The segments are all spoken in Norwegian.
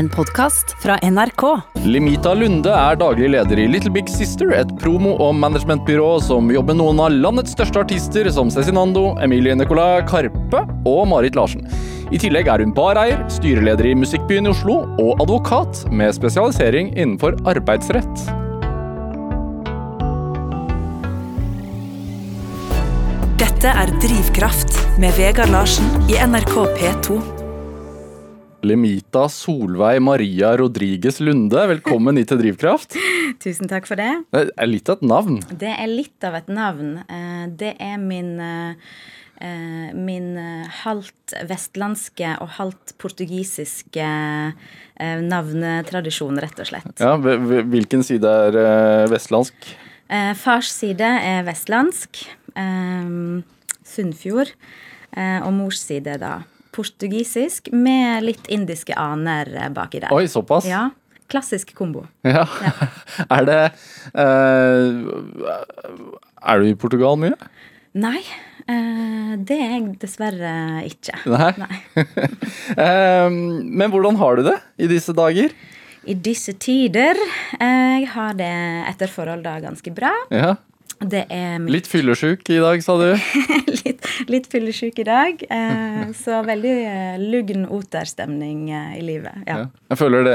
En podkast fra NRK. Limita Lunde er daglig leder i Little Big Sister, et promo- og managementbyrå som jobber med noen av landets største artister, som Cezinando, Emilie Nicolai Karpe og Marit Larsen. I tillegg er hun bareier, styreleder i Musikkbyen i Oslo og advokat med spesialisering innenfor arbeidsrett. Dette er Drivkraft med Vegard Larsen i NRK P2. Limita Solveig Maria Rodriges Lunde, velkommen hit til Drivkraft. Tusen takk for det. Det er litt av et navn. Det er litt av et navn. Eh, Det er min eh, eh, min halvt vestlandske og halvt portugisiske navnetradisjon, rett og slett. Ja, hv- hv- Hvilken side er vestlandsk? Fars side er vestlandsk, Sunnfjord, og mors side da portugisisk med litt indiske aner eh, baki der. Oi, såpass? Ja, klassisk kombo. Ja. er det uh, Er du i Portugal mye? Nei, Uh, det er jeg dessverre ikke. Nei. Eh, men hvordan har du det i disse dager? I disse tider Jeg har det etter forhold da ganske bra. Ja. Det er mitt Litt fyllesyk i dag, sa du. litt, litt fyllesyk i dag. Eh, så veldig eh, lugn oterstemning eh, i livet. Ja. Ja. Jeg føler det.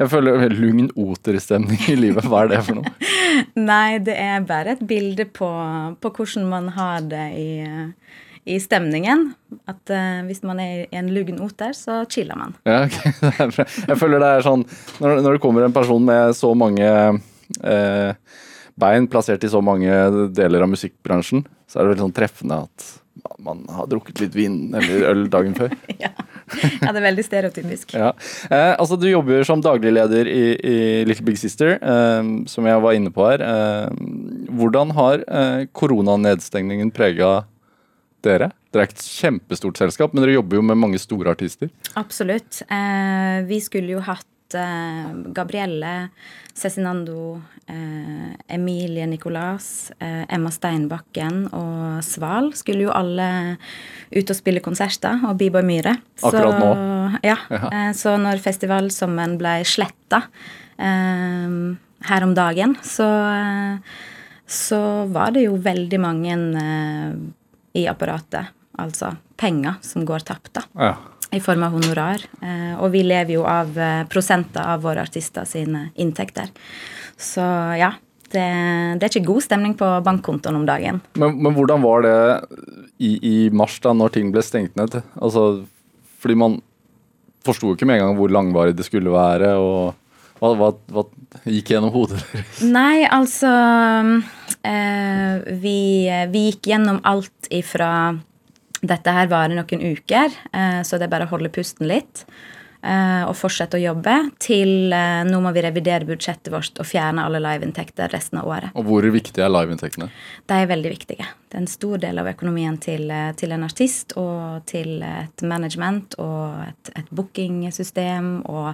Jeg føler lugn oterstemning i livet. Hva er det for noe? Nei, det er bare et bilde på, på hvordan man har det i, eh, i stemningen. At eh, hvis man er i en lugn oter, så chiller man. Ja, ok. Det bra. Jeg føler det er sånn Når, når det kommer en person med så mange eh, bein plassert i så mange deler av musikkbransjen, så er det veldig sånn treffende at man har drukket litt vin eller øl dagen før. ja. ja, det er veldig stereotypisk. Ja. Eh, altså Du jobber som daglig leder i, i Little Big Sister, eh, som jeg var inne på her. Eh, hvordan har eh, koronanedstengningen prega dere? Dere er et kjempestort selskap, men dere jobber jo med mange store artister. Absolutt. Eh, vi skulle jo hatt eh, Gabrielle, Cezinando, Emilie Nicolas, eh, Emma Steinbakken og Sval skulle jo alle ut og spille konserter, og B-Boy Myhre. Akkurat så, nå. Ja. Ja. Eh, så når festivalsommeren ble sletta eh, her om dagen, så, eh, så var det jo veldig mange eh, i apparatet, altså penger, som går tapt, da Ja. i form av honorar. Eh, og vi lever jo av eh, prosenter av våre artister sine inntekter. Så ja, det, det er ikke god stemning på bankkontoen om dagen. Men, men hvordan var det i, i mars, da når ting ble stengt ned? Altså, fordi man forsto ikke med en gang hvor langvarig det skulle være. og hva, hva, hva gikk gjennom hodet deres? Nei, altså eh, vi, vi gikk gjennom alt ifra dette her varer noen uker, eh, så det er bare å holde pusten litt. Eh, og fortsette å jobbe til eh, nå må vi revidere budsjettet vårt og fjerne alle liveinntekter resten av året. Og hvor viktig er liveinntektene? De er veldig viktige. Det er en stor del av økonomien til, eh, til en artist og til et management og et, et bookingsystem og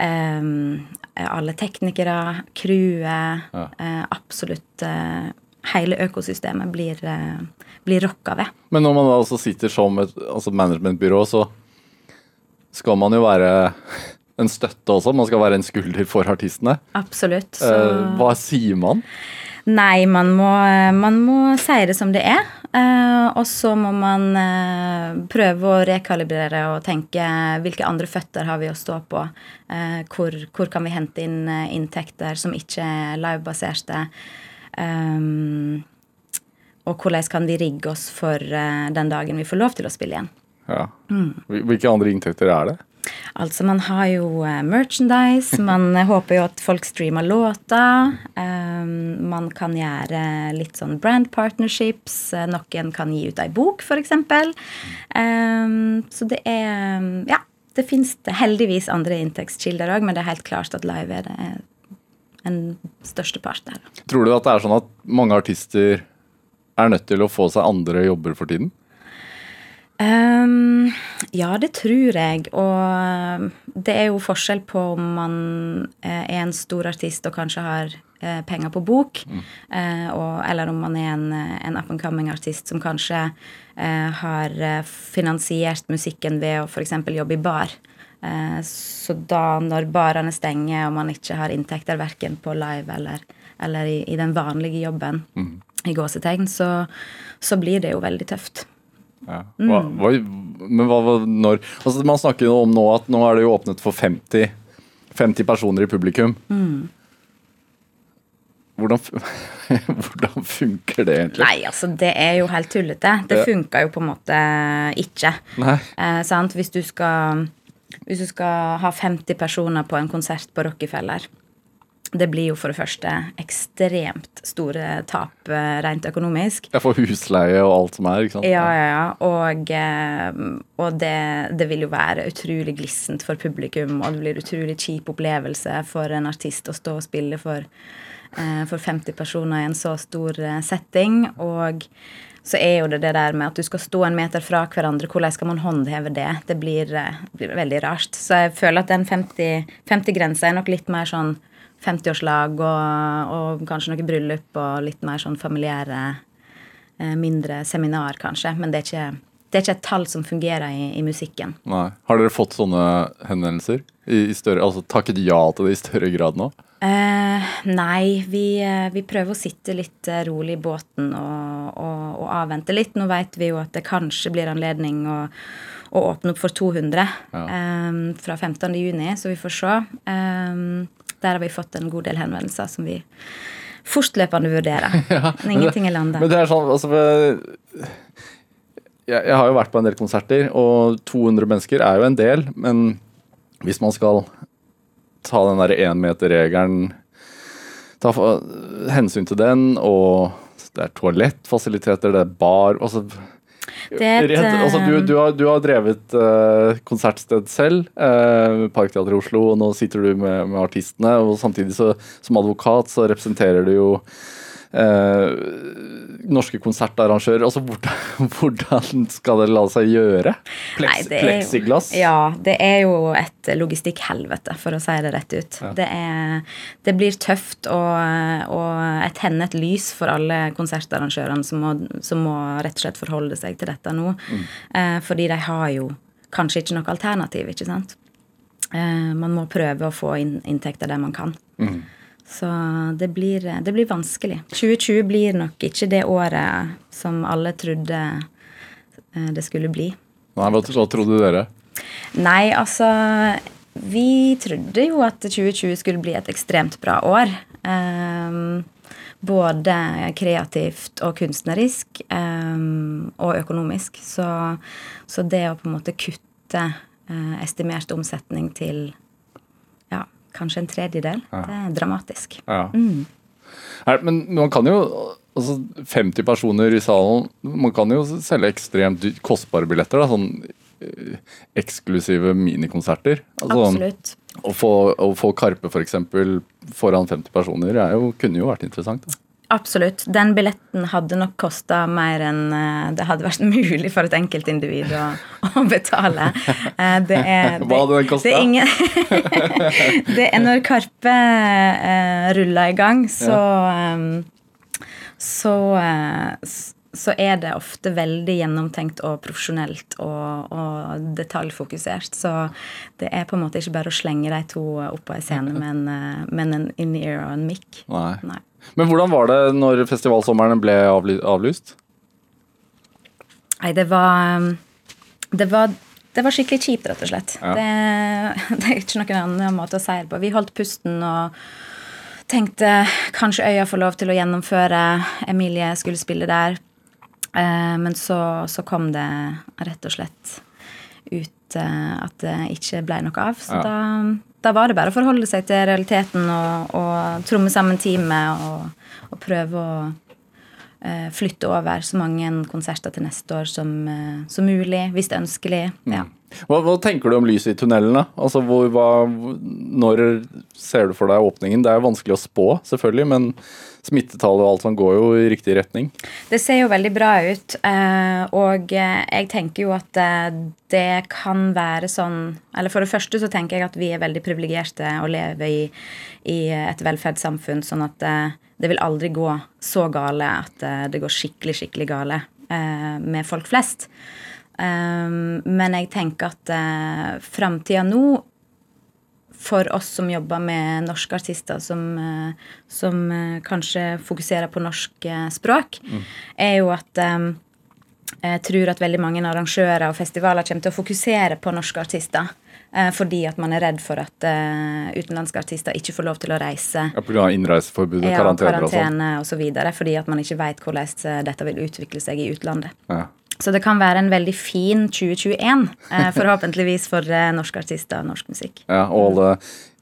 ehm, alle teknikere, crewet Ja. eh, Absolutt eh, hele økosystemet blir, eh, blir rocka ved. Men når man altså sitter som et altså managementbyrå, så skal man jo være en støtte også. Man skal være en skulder for artistene. Absolutt. Så Eh, hva sier man? Nei, man må, man må det som det er. Eh, og så må man eh, prøve å rekalibrere og tenke hvilke andre føtter har vi å stå på. Eh, hvor, hvor kan vi hente inn inntekter som ikke er livebaserte? Og hvordan kan vi rigge oss for den dagen vi får lov til å spille igjen? Ja. Hvil- Hvilke andre inntekter er det? Altså, man har jo eh, merchandise, man eh, håper jo at folk streamer låter. Um, man kan gjøre litt sånn brand partnerships. eh, Noen kan gi ut ei bok, f.eks. Um, så det er Ja, det fins heldigvis andre inntektskilder òg, men det er helt klart at live er det en største part der. Tror du at det er sånn at mange artister er nødt til å få seg andre jobber for tiden? Ehm, ja, det tror jeg. Og det er jo forskjell på om man eh, er en stor artist og kanskje har eh, penger på bok, mm. og, eller om man er en, eh, en up and coming artist som kanskje uh, har eh, finansiert musikken ved å f.eks. jobbe i bar. Eh, så da, når barene stenger og man ikke har inntekter verken på live eller, eller i, i, den vanlige jobben, mm. i gåsetegn, så, så, blir det jo veldig tøft. Ja. Hva, hva, men hva når altså Man snakker jo om nå at nå er det jo åpnet for 50, 50 personer i publikum. Mm. Hvordan, hvordan, funker det egentlig? Nei, altså Det er jo helt tullete. Det funker jo på en måte ikke. Eh, Hvis, du skal, hvis du skal ha 50 personer på en konsert på Rockefeller det blir jo for det første ekstremt store tap eh, rent økonomisk. Ja, For husleie og alt som er, ikke sant? Ja, ja, ja. Og, eh, og det, det, vil jo være utrolig glissent for publikum, og det blir utrolig kjip opplevelse for en artist å stå og spille for Eh, for 50 personer i en så stor setting. Og så er jo det det der med at du skal stå en meter fra hverandre. Hvordan skal man håndheve det? Det blir, blir veldig rart. Så jeg føler at den 50-grensa 50 er nok litt mer sånn 50-årslag og, og, kanskje noe bryllup og litt mer sånn familiære, mindre seminar, kanskje. Men det er ikke, det er ikke et tall som fungerer i, i musikken. Nei. Har dere fått sånne henvendelser? I, i større, altså Takket ja til det i større grad nå? Eh, nei, vi, eh, vi, prøver å sitte litt eh, rolig i båten og, og, og avvente litt. Nå vet vi jo at det kanskje blir anledning å, å åpne opp for 200 ja. um, fra 15.6, så vi får se. Eh, der har vi fått en god del henvendelser som vi fortløpende vurderer. ja, men ingenting er landa. Men det er sånn, altså, jeg, jeg har jo vært på en del konserter, og 200 mennesker er jo en del. Men hvis man skal ta den der énmeterregelen Ta hensyn til den, og det er toalettfasiliteter, det er bar altså, et, rett, altså du, du, har, du, har, drevet uh, konsertsted selv, uh, Parkteatret i Oslo, og nå sitter du med, med artistene. Og samtidig så, som advokat så representerer du jo uh, norske konsertarrangører. Altså, hvordan, hvordan, skal det la seg gjøre? Plex, Nei, plexiglass? Ja, det er jo et logistikkhelvete, for å si det rett ut. Ja. Det, er, det, blir tøft og, og et hennet lys for alle konsertarrangørene som må, som må, rett og slett forholde seg til dette nå. Mm. Eh, fordi de har jo kanskje ikke noe alternativ, ikke sant. Eh, man må prøve å få inn inntekter der man kan. Mm. Så det blir, det blir, vanskelig. 2020 blir nok ikke det året som alle trodde eh, det skulle bli. Nei, Hva, hva trodde dere? Nei, altså Vi trodde jo at 2020 skulle bli et ekstremt bra år. Um, både kreativt og kunstnerisk um, og økonomisk. Så, så, det å på en måte kutte uh, estimert omsetning til kanskje en tredjedel. Ja. Det er dramatisk. Ja. Mm. men man kan jo altså 50 personer i salen Man kan jo selge ekstremt kostbare billetter. Da, sånn eh, eksklusive minikonserter. Altså, Absolutt. Å få, å få Karpe f.eks. For foran 50 personer jo, kunne jo vært interessant. Da. Absolutt. Den billetten hadde nok kosta mer enn eh, det hadde vært mulig for et enkeltindivid å, å betale. Eh, det er, det, Hva hadde den kosta? Det, er når Karpe uh, ruller i gang, så um, så, uh, så er det ofte veldig gjennomtenkt og profesjonelt og, og, detaljfokusert. Så det er på en måte ikke bare å slenge de to opp på en scene, men, men en in-ear og en mic. Nei. Nei. Men hvordan var det når festivalsommeren ble avlyst? Nei, det var um, Det var, det var skikkelig kjipt, rett og slett. Ja. Det, det, er ikke noen annen måte å si det på. Vi holdt pusten og tenkte kanskje Øya får lov til å gjennomføre. Emilie skulle spille der. Eh, men så, så kom det rett og slett ut eh, at det ikke ble noe av. Så ja. da da var det bare å forholde seg til realiteten og, og tromme sammen teamet og, og prøve å eh, flytte over så mange konserter til neste år som, eh, som mulig, hvis det er ønskelig. Mm. Ja. Hva, hva, tenker du om lyset i tunnelen? Altså, når ser du for deg åpningen? Det er vanskelig å spå, selvfølgelig, men smittetallet og alt sånt går jo i riktig retning. Det ser jo veldig bra ut. Eh, og eh, jeg tenker jo at eh, det kan være sånn Eller for det første så tenker jeg at vi er veldig privilegerte og lever i, i et velferdssamfunn, sånn at det vil aldri gå så gale at det går skikkelig, skikkelig gale med folk flest. Um, men jeg tenker at uh, framtida nå for oss som jobber med norske artister som, uh, som uh, kanskje fokuserer på norsk språk, språk, er jo at um, jeg tror at veldig mange arrangører og festivaler kommer til å fokusere på norske artister. eh, fordi at man er redd for at eh, utenlandske artister ikke får lov til å reise. Ja, Pga. innreiseforbudet, Ja, karantener og sånn. karantene og så videre, fordi at man ikke vet hvordan eh, dette vil utvikle seg i utlandet. Ja. Så det kan være en veldig fin 2021, eh, forhåpentligvis for eh, norske artister og norsk musikk. ja, og alle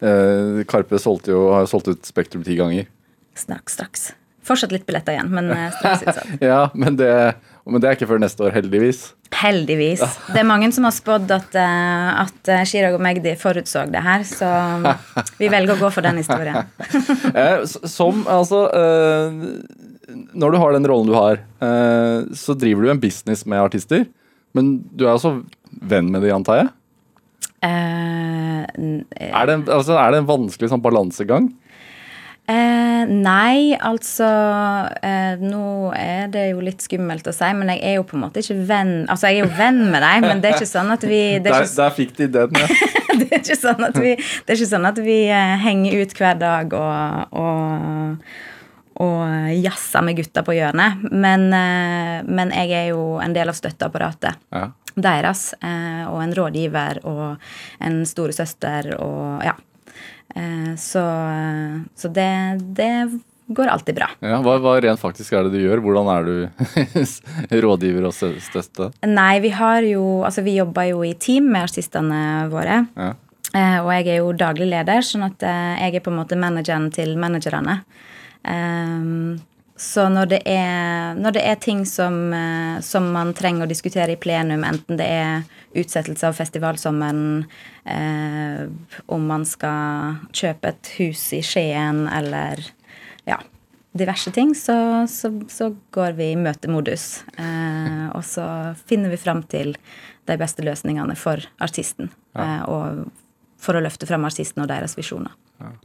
eh, Karpe jo, har jo solgt ut Spektrum ti ganger. Straks, straks. Fortsatt litt billetter igjen, men eh, straks utsatt. Ja, men det, men det er ikke før neste år, heldigvis. Heldigvis. Det er mange som har spådd at, at Chirag og Magdi forutså det her, så vi velger å gå for den historien. Som, altså eh, Når du har den rollen du har, eh, så driver du en business med artister. Men du er også venn med de, antar jeg? Uh, Er det, altså, er det en vanskelig sånn balansegang? Uh, nei, altså uh, Nå er det jo litt skummelt å si, men jeg er jo på en måte ikke venn Altså, jeg er jo venn med deg, men det er ikke sånn at vi det er Der, ikke, der fikk de den. Ja. det er ikke sånn at vi, sånn at vi henger ut hver dag og, og, og jazzer med gutta på hjørnet. Men, eh, men jeg er jo en del av støtteapparatet Ja. deres. eh, Og en rådgiver og en storesøster og ja. Eh, Så, så det, det går alltid bra. Ja, hva, hva rent faktisk er det du gjør? Hvordan er du rådgiver og støtte? Nei, vi har jo Altså, vi jobber jo i team med artistene våre. Ja. Eh, og jeg er jo daglig leder, sånn at eh, jeg er på en måte manageren til managerne. Ehm, så når det er, når det er ting som, eh, som man trenger å diskutere i plenum, enten det er utsettelse av festivalsommeren, eh, om man skal kjøpe et hus i Skien eller ja, diverse ting, så, så, så går vi i møtemodus. Eh, og så finner vi fram til de beste løsningene for artisten. Eh, og for å løfte frem artistene og deres visjoner.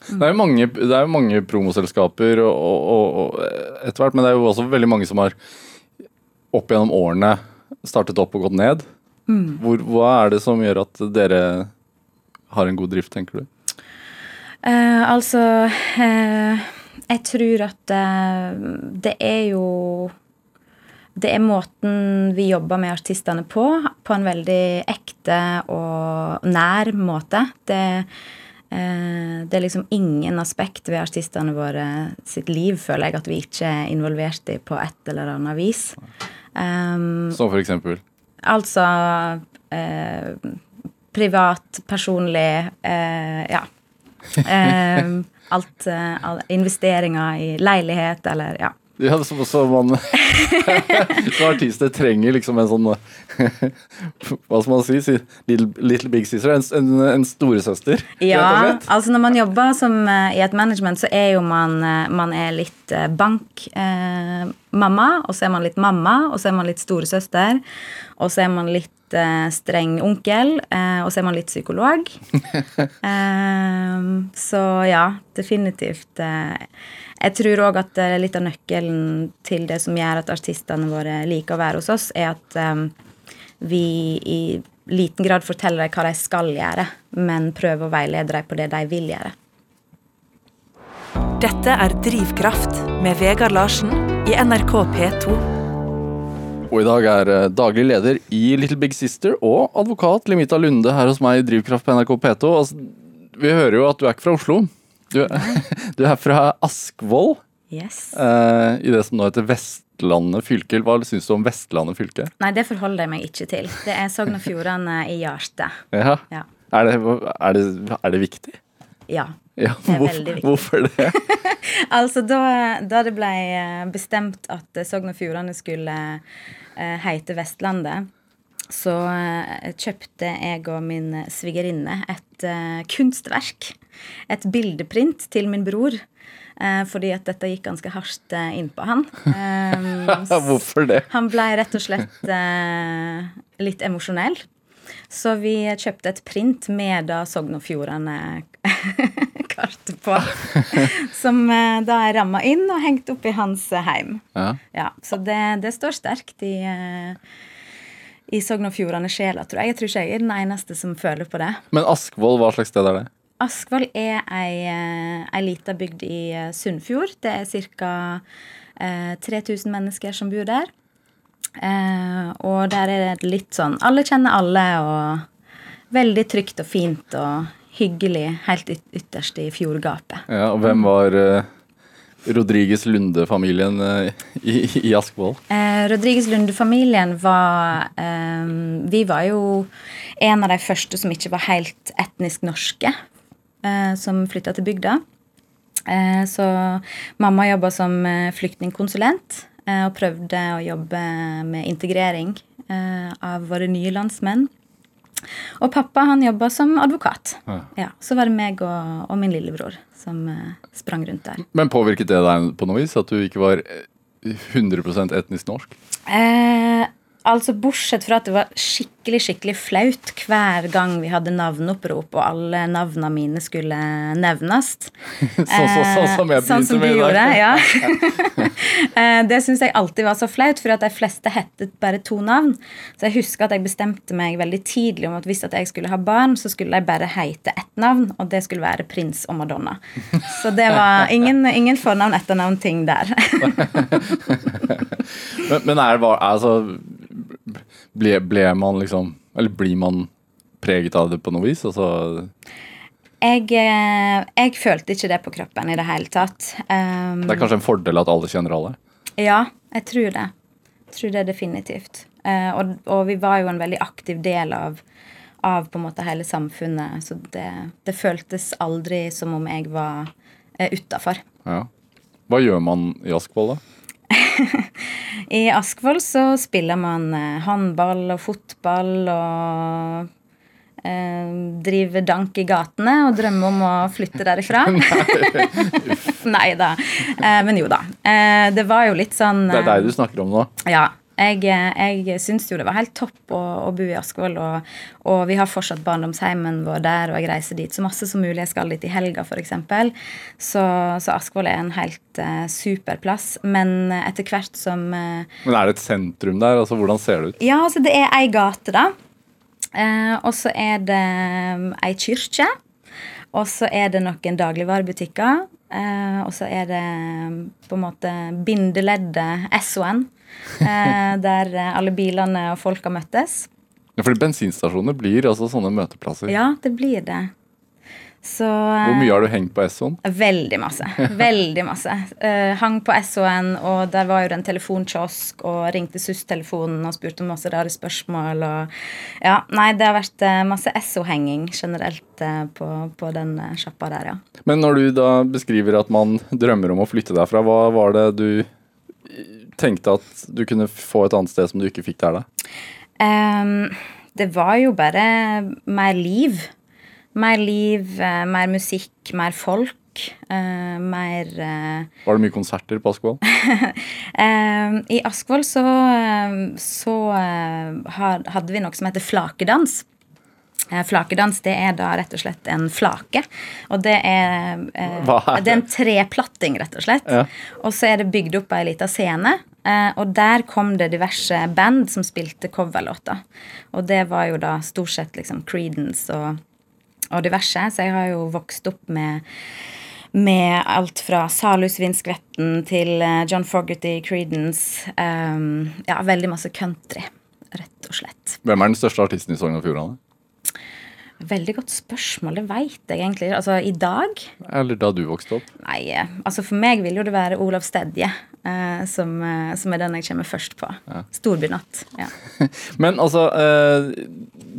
Det er jo mange, det er jo mange promoselskaper og, og, og, etter hvert, men det er jo også veldig mange som har opp gjennom årene startet opp og gått ned. Hvor, hva er det som gjør at dere har en god drift, tenker du? Eh, altså eh, Jeg tror at eh, det er jo Det er måten vi jobber med artistene på, på en veldig ekte og nær måte. Det, eh, det er liksom ingen aspekt ved artistene våre sitt liv, føler jeg, at vi ikke er involvert i på et eller annet vis. Um, Så for eksempel? Altså eh, privat, personlig, eh, ja. Eh, alt, eh, all, investeringer i leilighet eller ja. Ja, så, så man Så artister trenger liksom en sånn Hva skal man si? si little, little Big Sister? En, en, en storesøster? Ja, altså når man jobber som, eh, i et management, så er jo man, eh, man er litt eh, bankmamma, eh, og så er man litt mamma, og så er man litt storesøster, og så er man litt eh, streng onkel, eh, og så er man litt psykolog. Eh, så ja, definitivt. eh, jeg tror òg at eh, litt av nøkkelen til det som gjør at artistene våre liker å være hos oss, er at eh, vi i liten grad forteller dem hva de skal gjøre, men prøver å veilede dem på det de vil gjøre. Dette er Drivkraft med Vegard Larsen i NRK P2. Og i dag er eh, daglig leder i Little Big Sister og advokat Limita Lunde her hos meg i Drivkraft på NRK P2. Altså, vi hører jo at du er ikke fra Oslo. Du, du er fra Askvoll, Yes. eh, i det som nå heter Vestlandet fylke. Hva syns du om Vestlandet fylke? Nei, det forholder jeg meg ikke til. Det er Sogn og Fjordane i hjertet. Ja. Ja. Er, det, er, det, er det viktig? ja. Ja, Det er hvorfor, viktig. hvorfor det? Altså, da, da det ble eh, bestemt at eh, Sogn og Fjordane skulle eh, heite Vestlandet, så eh, kjøpte jeg og min svigerinne et eh, kunstverk. Et bildeprint til min bror. eh, fordi at dette gikk ganske hardt innpå inn på han. Um, hvorfor det? han ble rett og slett litt emosjonell. Så vi kjøpte et print med da Sogn og Fjordane-kartet på. som eh, da er ramma inn og hengt opp i hans eh, heim. Ja. Ja, så det, det står sterkt i, eh, i Sogn og Fjordane-sjela, tror jeg. Jeg tror ikke jeg er den eneste som føler på det. Men Askvoll, hva slags sted er det? Askvoll er ei, ei lita bygd i Sunnfjord. Det er ca. Eh, 3000 mennesker som bor der. Eh, og der er det litt sånn Alle kjenner alle, og veldig trygt og fint og hyggelig helt ytterst i fjordgapet. Ja, og hvem var eh, Rodriges Lunde-familien eh, i, i Askvoll? Eh, Rodriges Lunde-familien var eh, Vi var jo en av de første som ikke var helt etnisk norske, eh, som flytta til bygda. Eh, så mamma jobba som flyktningkonsulent og prøvde å jobbe med integrering eh, av våre nye landsmenn. Og pappa han jobba som advokat. Ja. Ja, så var det meg og, og min lillebror som eh, sprang rundt der. Men påvirket det deg på noe vis at du ikke var eh, 100% etnisk norsk? Eh, altså Bortsett fra at det var skikkelig skikkelig flaut hver gang vi hadde navneopprop og alle navnene mine skulle nevnes. Sånn så, så, som jeg Eh, sånn som du gjorde, ja. Eh, det syns jeg alltid var så flaut, for at de fleste hettet bare to navn. Så jeg husker at jeg bestemte meg veldig tidlig om at hvis at jeg skulle ha barn, så skulle de bare hete ett navn, og det skulle være prins og Madonna. Så det var ingen, ingen fornavn, etternavn, ting der. Men, men er, bare, altså, ble, ble man liksom Eller blir man preget av det på noe vis? Altså, Jeg, eh, jeg følte ikke det på kroppen i det hele tatt. Um, det er kanskje en fordel at alle kjenner alle? Ja, jeg tror det. Jeg tror det definitivt. Uh, og, og vi var jo en veldig aktiv del av, av på en måte hele samfunnet, så det, det føltes aldri som om jeg var uh, utafor. Ja. Hva gjør man i Askvoll, da? I Askvoll så spiller man eh, håndball og fotball og eh, driver dank i gatene og drømmer om å flytte derifra. Nei da. Eh, men jo da. Eh, det var jo litt sånn Det er deg du snakker om nå. Ja. Jeg, jeg syns jo det var helt topp å, å bo i Askvoll, og, og vi har fortsatt barndomsheimen vår der, og jeg reiser dit så masse som mulig. Jeg skal dit i helga, f.eks. Så, så Askvoll er en helt uh, super plass. Men etter hvert som uh, Men er det et sentrum der? Altså, Hvordan ser det ut? Ja, altså det er ei gate, da. Uh, og så er det um, ei kirke. Og så er det noen dagligvarebutikker. Eh, og så er det um, på en måte bindeleddet SON, eh, der eh, alle bilene og folka møttes. Ja, fordi bensinstasjoner blir altså sånne møteplasser. Ja, det blir det. Så eh, Hvor mye har du hengt på Essoen? Veldig masse. Veldig masse. Uh, hang på SON, og der var jo en telefonkiosk, og ringte SUS-telefonen og spurte om masse rare spørsmål. Og ja, nei, det har vært eh, masse SO-henging generelt uh, på, på den eh, sjappa der, ja. Men når du da beskriver at man drømmer om å flytte derfra, hva var det du tenkte at du kunne få et annet sted som du ikke fikk der, da? Um, det var jo bare mer liv. Mer liv, eh, mer musikk, mer folk. Uh, mer uh, Var det mye konserter på Askvoll? uh, I Askvoll så, så hadde vi noe som heter flakedans. Flakedans det er da rett og slett en flake. Og det er, Hva er det? det er en treplatting, rett og slett. Ja. Og så er det bygd opp ei lita scene. Og der kom det diverse band som spilte coverlåter. Og det var jo da stort sett liksom Creedence og, og diverse. Så jeg har jo vokst opp med med alt fra Salus Vindskvetten til eh, John Fogerty, Creedence um, Ja, veldig masse country, rett og slett. Hvem er den største artisten i Sogn og Fjordane? Veldig godt spørsmål, det veit jeg egentlig. Altså, i dag? Eller da du vokste opp? Nei, eh, altså for meg vil jo det være Olav Stedje eh, som, eh, som er den jeg kommer først på. Storbynatt. Ja. Men altså, eh,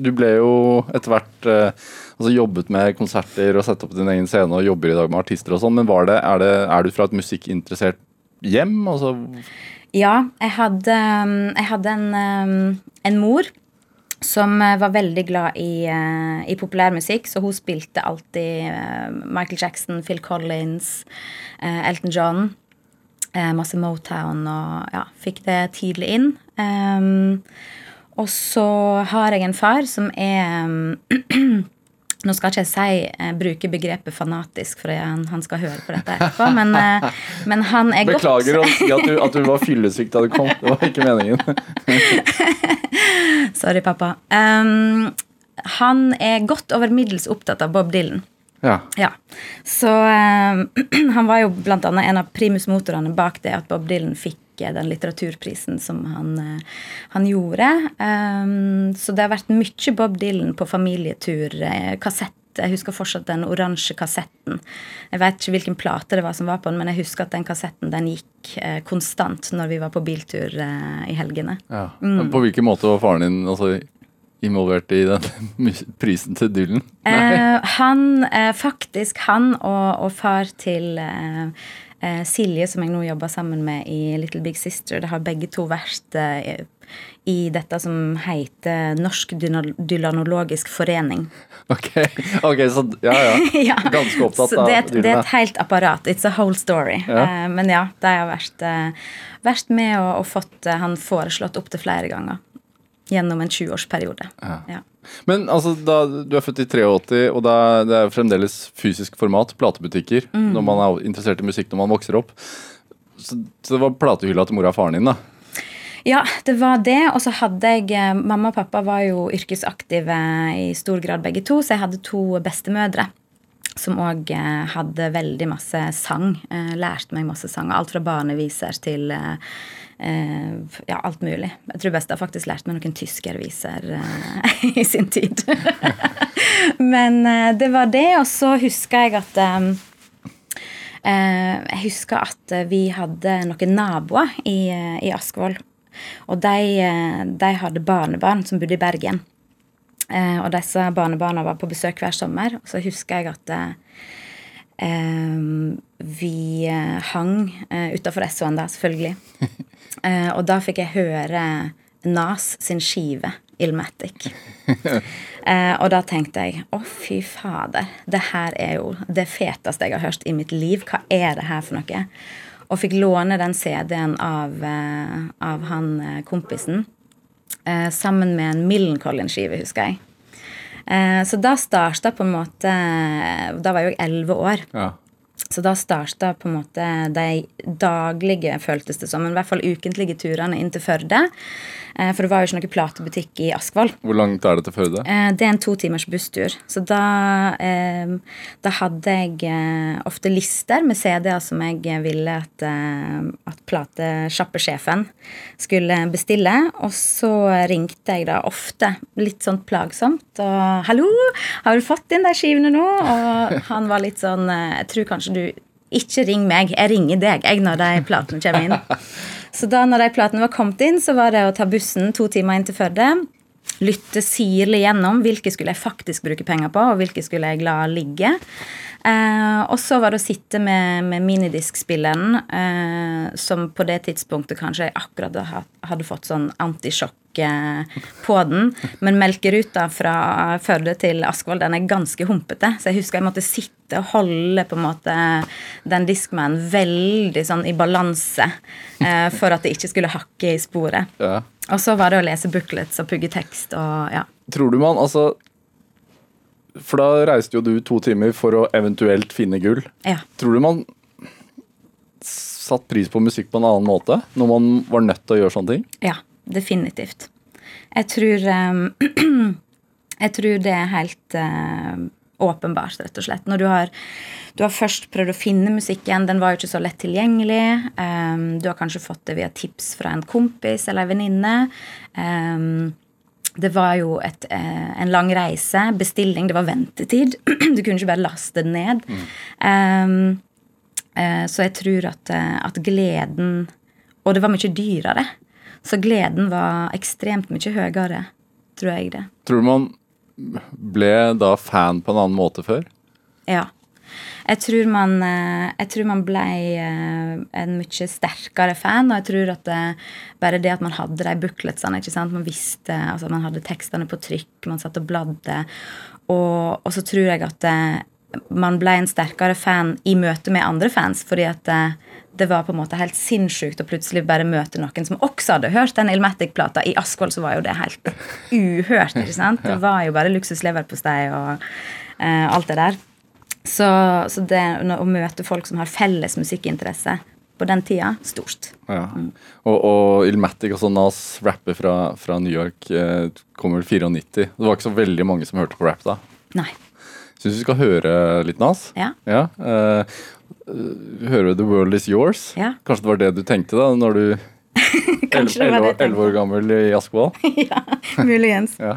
du ble jo etter hvert eh, altså jobbet med konserter og satt opp din egen scene og jobber i dag med artister og sånn, men det, er, det, er du fra et musikkinteressert hjem? Altså, Ja, jeg hadde, jeg hadde en, en mor som eh, var veldig glad i, eh, i populærmusikk, så hun spilte alltid eh, Michael Jackson, Phil Collins, Elton John. masse Motown og ja, fikk det tidlig inn. Um, og så har jeg en far som er Nå skal ikke jeg si, eh, bruke begrepet fanatisk, for han, han skal høre på dette etterpå, men, eh, men han er godt Beklager å si at du var fyllesyk da du kom. Det var ikke meningen. Sorry, pappa. Um, han er godt over middels opptatt av Bob Dylan. Ja. Ja, Så um, han var jo blant annet en av primusmotorene bak det at Bob Dylan fikk eh, den litteraturprisen som han, eh, han gjorde. Um, så det har vært mye Bob Dylan på familietur. Eh, kassett. Jeg husker fortsatt den oransje kassetten. Jeg vet ikke hvilken plate det var som var på den, men jeg husker at den kassetten den gikk eh, konstant når vi var på biltur eh, i helgene. ja. Men På hvilken måte var faren din altså, involvert i den prisen til Dylan? Eh, han, eh, faktisk han og, og far til eh, eh, Silje, som jeg nå jobber sammen med i Little Big Sister, det har begge to vært eh, i dette som heter Norsk Dylanologisk Forening. Ok, ok, så ja, ja. ja. Ganske opptatt av det, er det er et helt apparat. It's a whole story. Ja. Eh, men ja, de har vært, eh, vært med og, og fått eh, han foreslått opptil flere ganger. Gjennom en 20-årsperiode. Ja. Men altså, da, du er født i 83, og da, det er fremdeles fysisk format, platebutikker, Mm. når man er interessert i musikk når man vokser opp. Så, så det var platehylla til mora og faren din, da? Ja, det var det. Og så hadde jeg eh, Mamma og pappa var jo yrkesaktive i stor grad begge to, så jeg hadde to bestemødre. Som òg hadde veldig masse sang. Eh, lærte meg masse sang. Alt fra barneviser til eh, eh, ja, alt mulig. Jeg tror best jeg faktisk lærte meg noen tyskerviser eh, i sin tid. Men eh, det var det, og så husker jeg at eh, Eh, jeg husker at eh, vi hadde noen naboer i, eh, i Askvoll. Og de, eh, de hadde barnebarn som bodde i Bergen. Eh, og disse barnebarna var på besøk hver sommer. Og så husker jeg at eh, eh, vi eh, hang eh, utafor Essoen da, selvfølgelig. Eh, og da fikk jeg høre Nas sin skive, Ilmatic. Eh, og da tenkte jeg å, fy fader, det her er jo det feteste jeg har hørt i mitt liv. Hva er det her for noe? Og fikk låne den CD-en av, av han kompisen. Eh, sammen med en Millencolin-skive, husker jeg. Eh, så da starta på en måte Da var jeg jo elleve år. Ja. Så da starta på en måte de daglige, føltes det som, men i hvert fall ukentlige turene inn til Førde. Eh, For det var jo ikke noen platebutikk i Askvoll. Hvor langt er det til Førde? Eh, Det er en to timers busstur. Så da, eh, da hadde jeg ofte lister med CD-er som jeg ville at, at platesjappesjefen skulle bestille. Og så ringte jeg da ofte, litt sånn plagsomt, og 'Hallo, har du fått inn de skivene nå?' Og han var litt sånn 'Jeg tror kanskje du ikke ring meg, jeg ringer deg jeg når de platene kommer inn'. Så da når de platene var kommet inn, så var det å ta bussen to timer inn til Førde. Lytte sirlig gjennom hvilke skulle jeg faktisk bruke penger på, og hvilke skulle jeg la ligge. Eh, og så var det å sitte med, med minidiskspilleren, eh, som på det tidspunktet kanskje jeg akkurat hadde fått sånn antisjokk eh, på den. Men melkeruta fra Førde til Askvoll den er ganske humpete, så jeg husker jeg måtte sitte og holde på en måte den diskmannen veldig sånn i balanse eh, for at det ikke skulle hakke i sporet. Ja. Og så var det å lese booklets og pugge tekst og ja. Tror du man altså For da reiste jo du to timer for å eventuelt finne gull. ja. Tror du man satt pris på musikk på en annen måte når man var nødt til å gjøre sånne ting? Ja, definitivt. Jeg tror um, Jeg tror det er helt uh, åpenbart, rett og slett. Når du har, du har først prøvd å finne musikken, den var jo ikke så lett tilgjengelig. Um, du har kanskje fått det via tips fra en kompis eller en venninne. Ehm, det var jo et, eh, en lang reise, bestilling, det var ventetid. Du kunne ikke bare laste den ned. Ehm, eh, så jeg tror at, eh, at gleden Og det var mye dyrere. Så gleden var ekstremt mye høyere, tror jeg det. Tror du man ble da fan på en annen måte før? Ja. Jeg tror man, eh, jeg tror man ble eh, en mye sterkere fan, og jeg tror at det, bare det at man hadde de bookletsene, ikke sant? man visste, altså man hadde tekstene på trykk, man satt og bladde, og, og så tror jeg at eh, man ble en sterkere fan i møte med andre fans, fordi at det, det var på en måte helt sinnssykt å plutselig bare møte noen som også hadde hørt den Ilmatic-plata. I Askvoll så var jo det helt uhørt. ikke sant? Det var jo bare luksusleverpostei og eh, alt det der. Så, så det å møte folk som har felles musikkinteresse på den tida, stort. Ja. Og, og Ilmatic, altså Nas rapper fra, fra New York, eh, kommer 94. Det var ikke så veldig mange som hørte på rap da. Nei. Syns vi skal høre litt Nas. Ja. Ja, Uh, hører du The World Is Yours. Ja. Kanskje det var det du tenkte da når du 11 år gammel i Askvoll? ja, muligens. Ja.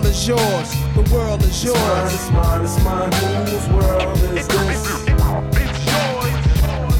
World is yours. The world is Mine, yours. it's mine, it's mine. Whose world is this?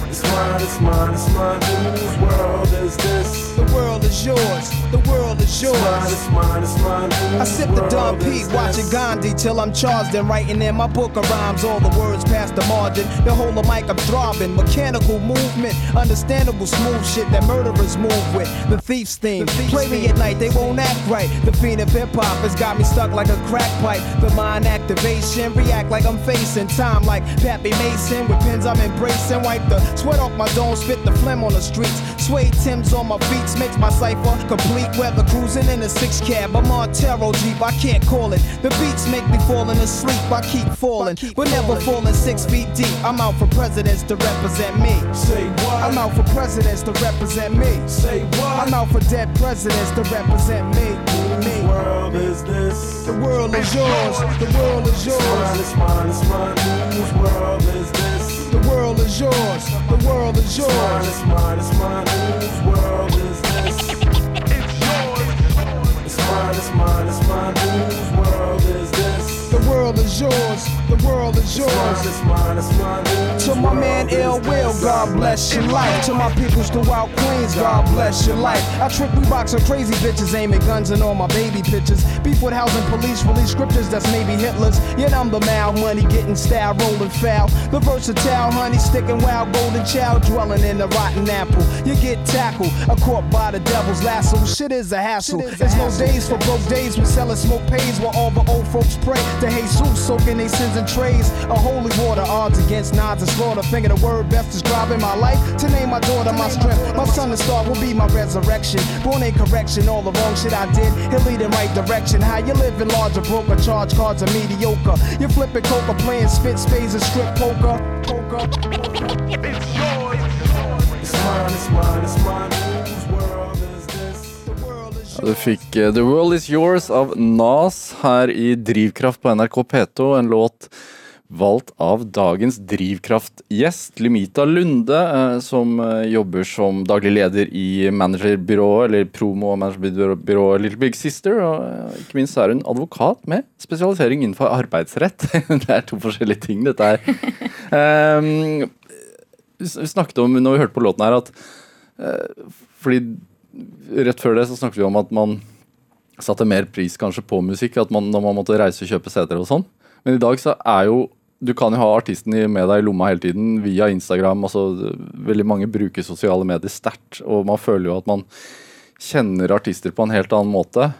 It's mine, it's mine, it's mine. Whose world is this? The world is yours. The world is It's mine, yours. it's mine, it's mine. I sip the dumb is watching? Gandhi till I'm charged and writing in my book of rhymes. All the words past the margin. The whole of mic I'm throbbing. Mechanical movement, understandable smooth shit that murderers move with. The thief's theme. Play me at night, they won't act right. The fiend of hip hop has got me stuck like a crack pipe. The mind activation, react like I'm facing time like Pappy Mason. With pins I'm embracing. Wipe the sweat off my dome, spit the phlegm on the streets. Suede Tim's on my feet makes my cipher complete. Weather cruising in a six cab. I'm on Taro Jeep, I can't call it. The beats make me falling asleep. I keep falling, but never falling six feet deep. I'm out for presidents to represent me. Say what? I'm out for presidents to represent me. Say what? I'm out for dead presidents to represent me. Whose Me. world is this? The world is yours. The world is It's mine, yours. it's mine, it's mine. Whose world is this? The world is yours. The world is It's mine, yours. it's mine, it's mine. Whose world is this? It's mine, it's mine, it's mine. Whose world is yours. The world is It's yours. mine, it's mine, it's mine. To my man is Ill Will. God bless your life. To my peoples throughout Queens, God bless your life. I trick we box on crazy bitches, aiming guns and all my baby pictures. Beef with housing police, release scriptures that's maybe Hitler's. Yet I'm the mal money, getting style, rolling foul. The versatile honey, sticking wild, golden child, dwelling in the rotten apple. You get tackled, a caught by the devil's lasso. Shit is a hassle. There's no days for broke days. We selling smoke pays while all the old folks pray to Jesus, soaking their sins in trays. A holy water, odds against nods and slaughter. Finger the word best describing my life. To name my daughter my strength. My son, the star, will be my resurrection. Born in correction, all the wrong shit I did. He'll lead in right direction. How you living large or broke or charge cards are mediocre. You flipping coca, playing spit spades and strip poker. Poker. It's mine, it's mine, it's mine. Whose world Du fikk eh, The World Is Yours av Nas her i Drivkraft på NRK P2. En låt valgt av dagens Drivkraft-gjest, Limita Lunde, eh, som eh, jobber som daglig leder i managerbyrået, eller promo- og managerbyrået Little Big Sister. Og ikke minst er hun advokat med spesialisering innenfor arbeidsrett. Det er to forskjellige ting, dette her. Um, vi snakket om, når vi hørte på låten her, at fordi rett før det så snakket vi om at man satte mer pris kanskje på musikk, at man, når man måtte reise og kjøpe CD-er og sånn. Men i dag så er jo Du kan jo ha artisten med deg i lomma hele tiden via Instagram. altså Veldig mange bruker sosiale medier sterkt, og man føler jo at man kjenner artister på en helt annen måte.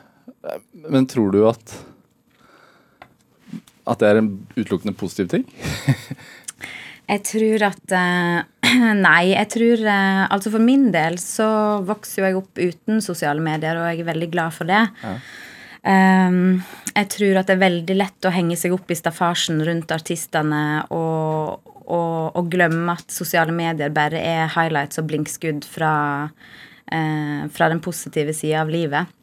Men tror du at at det er en utelukkende positiv ting? Jeg tror at eh, Nei, jeg tror eh, Altså for min del så vokser jo jeg opp uten sosiale medier, og jeg er veldig glad for det. Um, jeg tror at det er veldig lett å henge seg opp i staffasjen rundt artistene og, og, og glemme at sosiale medier bare er highlights og blinkskudd fra, uh, fra den positive sida av livet.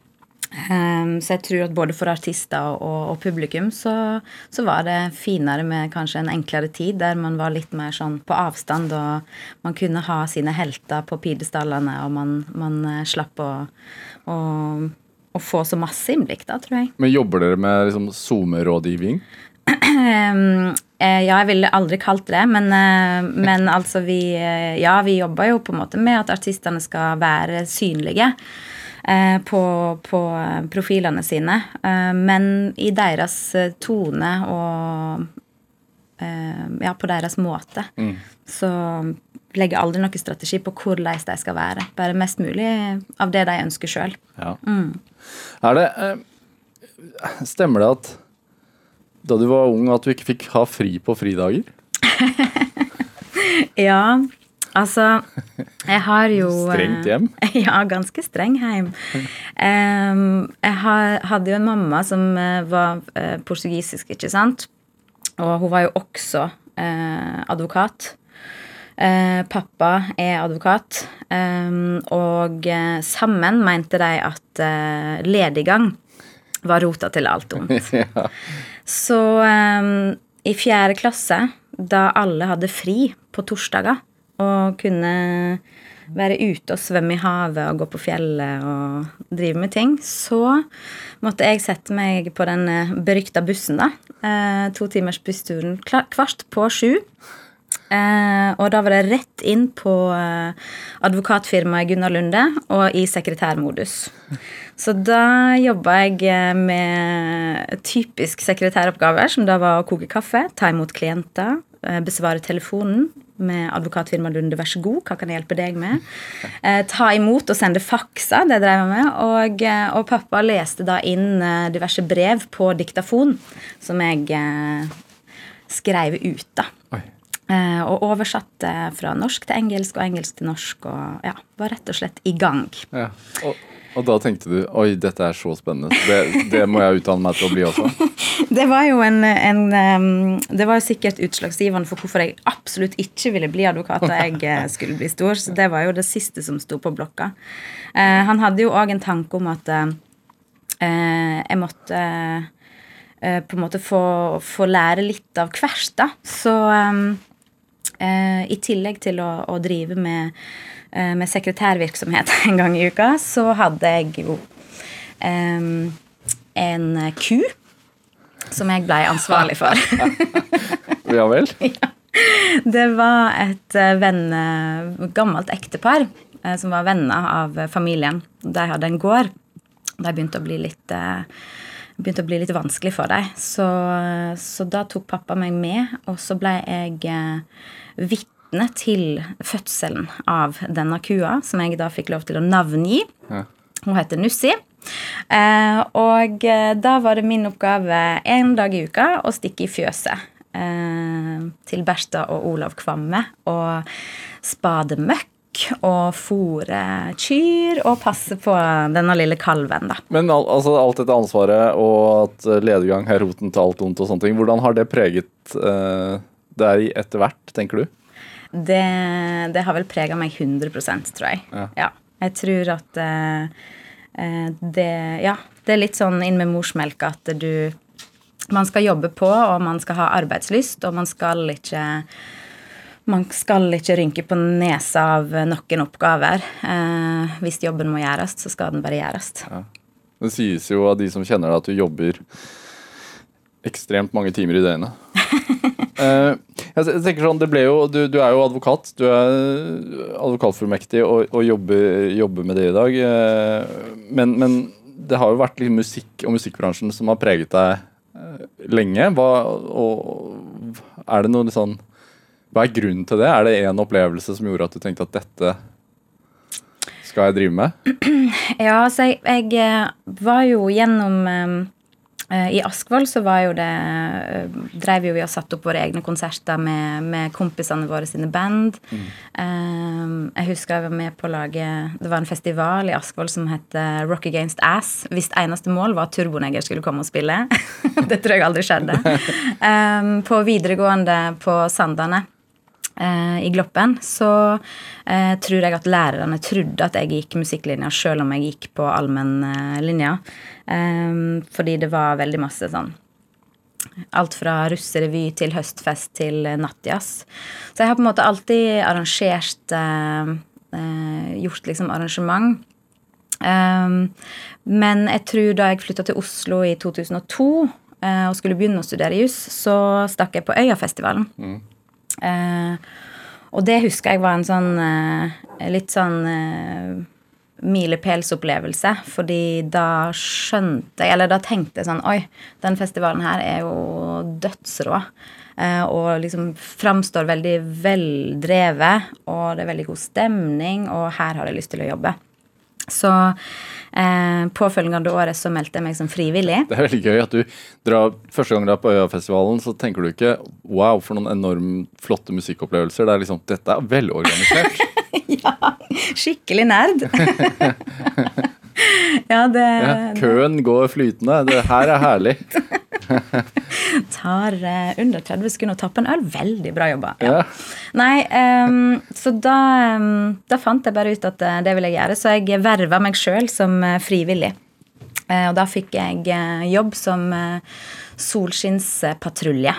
Um, så jeg tror at både for artister og, og publikum så, så var det finere med kanskje en enklere tid, der man var litt mer sånn på avstand, og man kunne ha sine helter på pidestallene, og man, man eh, slapp å, å, å få så masse innblikk, da, tror jeg. Men Jobber dere med liksom SoMe-rådgivning? Um, eh, ja, jeg ville aldri kalt det, men, eh, men altså vi Ja, vi jobber jo på en måte med at artistene skal være synlige på, på profilene sine. Eh, men i deres eh, tone og eh, Ja, på deres måte. Så legger aldri noen strategi på hvordan de skal være. Bare mest mulig av det de ønsker sjøl. Ja. Er det eh, Stemmer det at da du var ung at du ikke fikk ha fri på fridager? Ja, Altså, jeg har jo Strengt hjem? Ja, ganske streng hjem. Jeg hadde jo en mamma som eh, var eh, portugisisk, ikke sant? Og hun var jo også eh, advokat. Eh, pappa er advokat. og eh, sammen mente de at eh, lediggang var rota til alt ondt. ja. Så i fjerde klasse, da alle hadde fri på torsdager og kunne være ute og svømme i havet og gå på fjellet og drive med ting, så måtte jeg sette meg på den eh, berykta bussen, da. Eh, to timers bussturen kvart på sju. Eh, og da var det rett inn på eh, advokatfirmaet Gunnar Lunde og i sekretærmodus. Så da jobba jeg eh, med typisk sekretæroppgaver, som da var å koke kaffe, ta imot klienter, besvare telefonen med advokatfirmaet Lunde, vær så god, hva kan jeg hjelpe deg med? Eh, ta imot og sende fakser, det drev jeg med. Og, eh, og pappa leste da inn eh, diverse brev på diktafon, som jeg eh, skrev ut, da. Eh, og oversatte fra norsk til engelsk og engelsk til norsk. Og ja, var rett og slett i gang. Ja. Og, og da tenkte du oi, dette er så spennende. Det, det må jeg utdanne meg til å bli også. Det var jo en, en Det var sikkert utslagsgivende for hvorfor jeg absolutt ikke ville bli advokat da jeg eh, skulle bli stor. Så det var jo det siste som sto på blokka. Uh, han hadde jo òg en tanke om at eh, jeg måtte uh, på en måte få, få lære litt av hvert, da. Så um, i tillegg til å, å drive med, med sekretærvirksomhet en gang i uka, så hadde jeg jo um, en ku som jeg ble ansvarlig for. Ja vel? Det var et eh, venne, gammelt ektepar eh, som var venner av eh, familien. De hadde en gård. De begynte å bli litt eh, begynte å bli litt vanskelig for dem. Så, så da tok pappa meg med, og så ble jeg eh, vitne til fødselen av denne kua, som jeg da fikk lov til å navngi. Ja. Hun heter Nussi. Eh, og eh, da var det min oppgave en dag i uka å stikke i fjøset eh, til Bertha og Olav Kvamme og spade møkk og fòre kyr og passe på denne lille kalven, da. Men al altså, alt dette ansvaret og at ledegang er roten til alt ondt og sånne ting, hvordan har det preget eh, deg etter hvert, tenker du? Det, det har vel prega meg 100 tror jeg. Ja. Jeg tror at eh, eh, det Ja, det er litt sånn inn med morsmelka at du Man skal jobbe på, og man skal ha arbeidslyst, og man skal ikke man skal ikke rynke på nesa av noen oppgaver. Eh, hvis jobben må gjøres, så skal den bare gjøres. Det sies jo av de som kjenner deg, at du jobber ekstremt mange timer i døgnet. Eh, jeg tenker sånn, det ble jo, du, du er jo advokat. Du er advokatfullmektig og, og jobber, jobber med det i dag. eh, men, men det har jo vært litt musikk og musikkbransjen som har preget deg eh, lenge. Hva, og, er det noe sånn Hva er grunnen til det? Er det en opplevelse som gjorde at du tenkte at dette skal jeg drive med? Ja, så jeg, jeg var jo gjennom I Askvoll så var jo det Dreiv Drev jo vi og satte opp våre egne konserter med, med kompisene våre sine band. Eh, jeg husker jeg var med på å lage Det var en festival i Askvoll som het eh, Rock Against Ass. Hvis eneste mål var at Turboneger skulle komme og spille. det tror jeg aldri skjedde. Um, på videregående på Sandane eh, i Gloppen, så eh, tror jeg at lærerne trodde at jeg gikk musikklinja, selv om jeg gikk på allmennlinja. Eh, fordi det var veldig masse sånn Alt fra russerevy til høstfest til eh, nattjazz. Så jeg har på en måte alltid arrangert eh, eh, Gjort liksom arrangement. Um, men jeg tror da jeg flytta til Oslo i 2002 eh, og skulle begynne å studere juss, så stakk jeg på Øyafestivalen. Eh, og det husker jeg var en sånn eh, litt sånn eh, milepælsopplevelse. Fordi da skjønte jeg, eller da tenkte jeg sånn Oi, den festivalen her er jo dødsrå. Eh, og liksom framstår veldig veldrevet, og det er veldig god stemning, og her har jeg lyst til å jobbe. Så eh, påfølgende året så meldte jeg meg som frivillig. Det er veldig gøy at du drar Første gang du er på Øyafestivalen, så tenker du ikke Wow, for noen enormt flotte musikkopplevelser. Det er liksom Dette er velorganisert. Skikkelig nerd. ja, det, Ja, køen går flytende. Det her er herlig. tar eh, under 30 sekunder å tappe en øl. Veldig bra jobba. Ja. Nei, um, så da, um, da fant jeg bare ut at eh, det ville jeg gjøre, så jeg verva meg sjøl som eh, frivillig. Og da fikk jeg jobb som solskinnspatrulje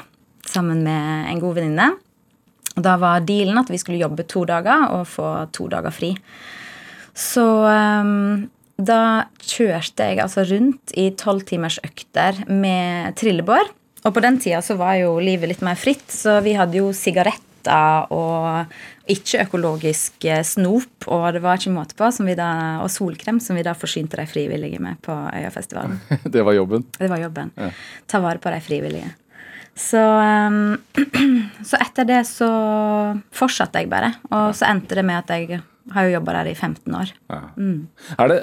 sammen med en god venninne. Og da var dealen at vi skulle jobbe to dager og få to dager fri. Så ehm, da kjørte jeg altså rundt i tolvtimers økter med trillebår. Og på den tida så var jo livet litt mer fritt, så vi hadde jo sigaretter og ikke økologisk eh, snop, og det var ikke måte på, som vi da, og solkrem, som vi da forsynte de frivillige med på Øyafestivalen. Det var jobben. Det var jobben. Ta vare på de frivillige. Så, um, så etter det så fortsatte jeg bare. Og så endte det med at jeg har jo jobba der i 15 år. Er det,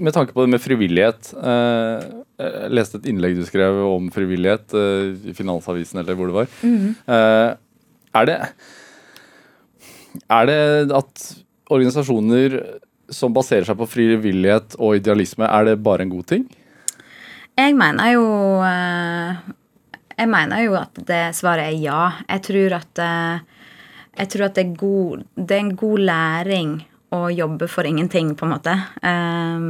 med tanke på det med frivillighet eh, Jeg leste et innlegg du skrev om frivillighet eh, i Finansavisen, eller hvor det var. Eh, er det Er det at organisasjoner som baserer seg på frivillighet og idealisme, er det bare en god ting? Jeg mener jo Jeg mener jo at det svaret er ja. Jeg tror at jeg tror at det er, god, det er en god læring å jobbe for ingenting, på en måte. Um,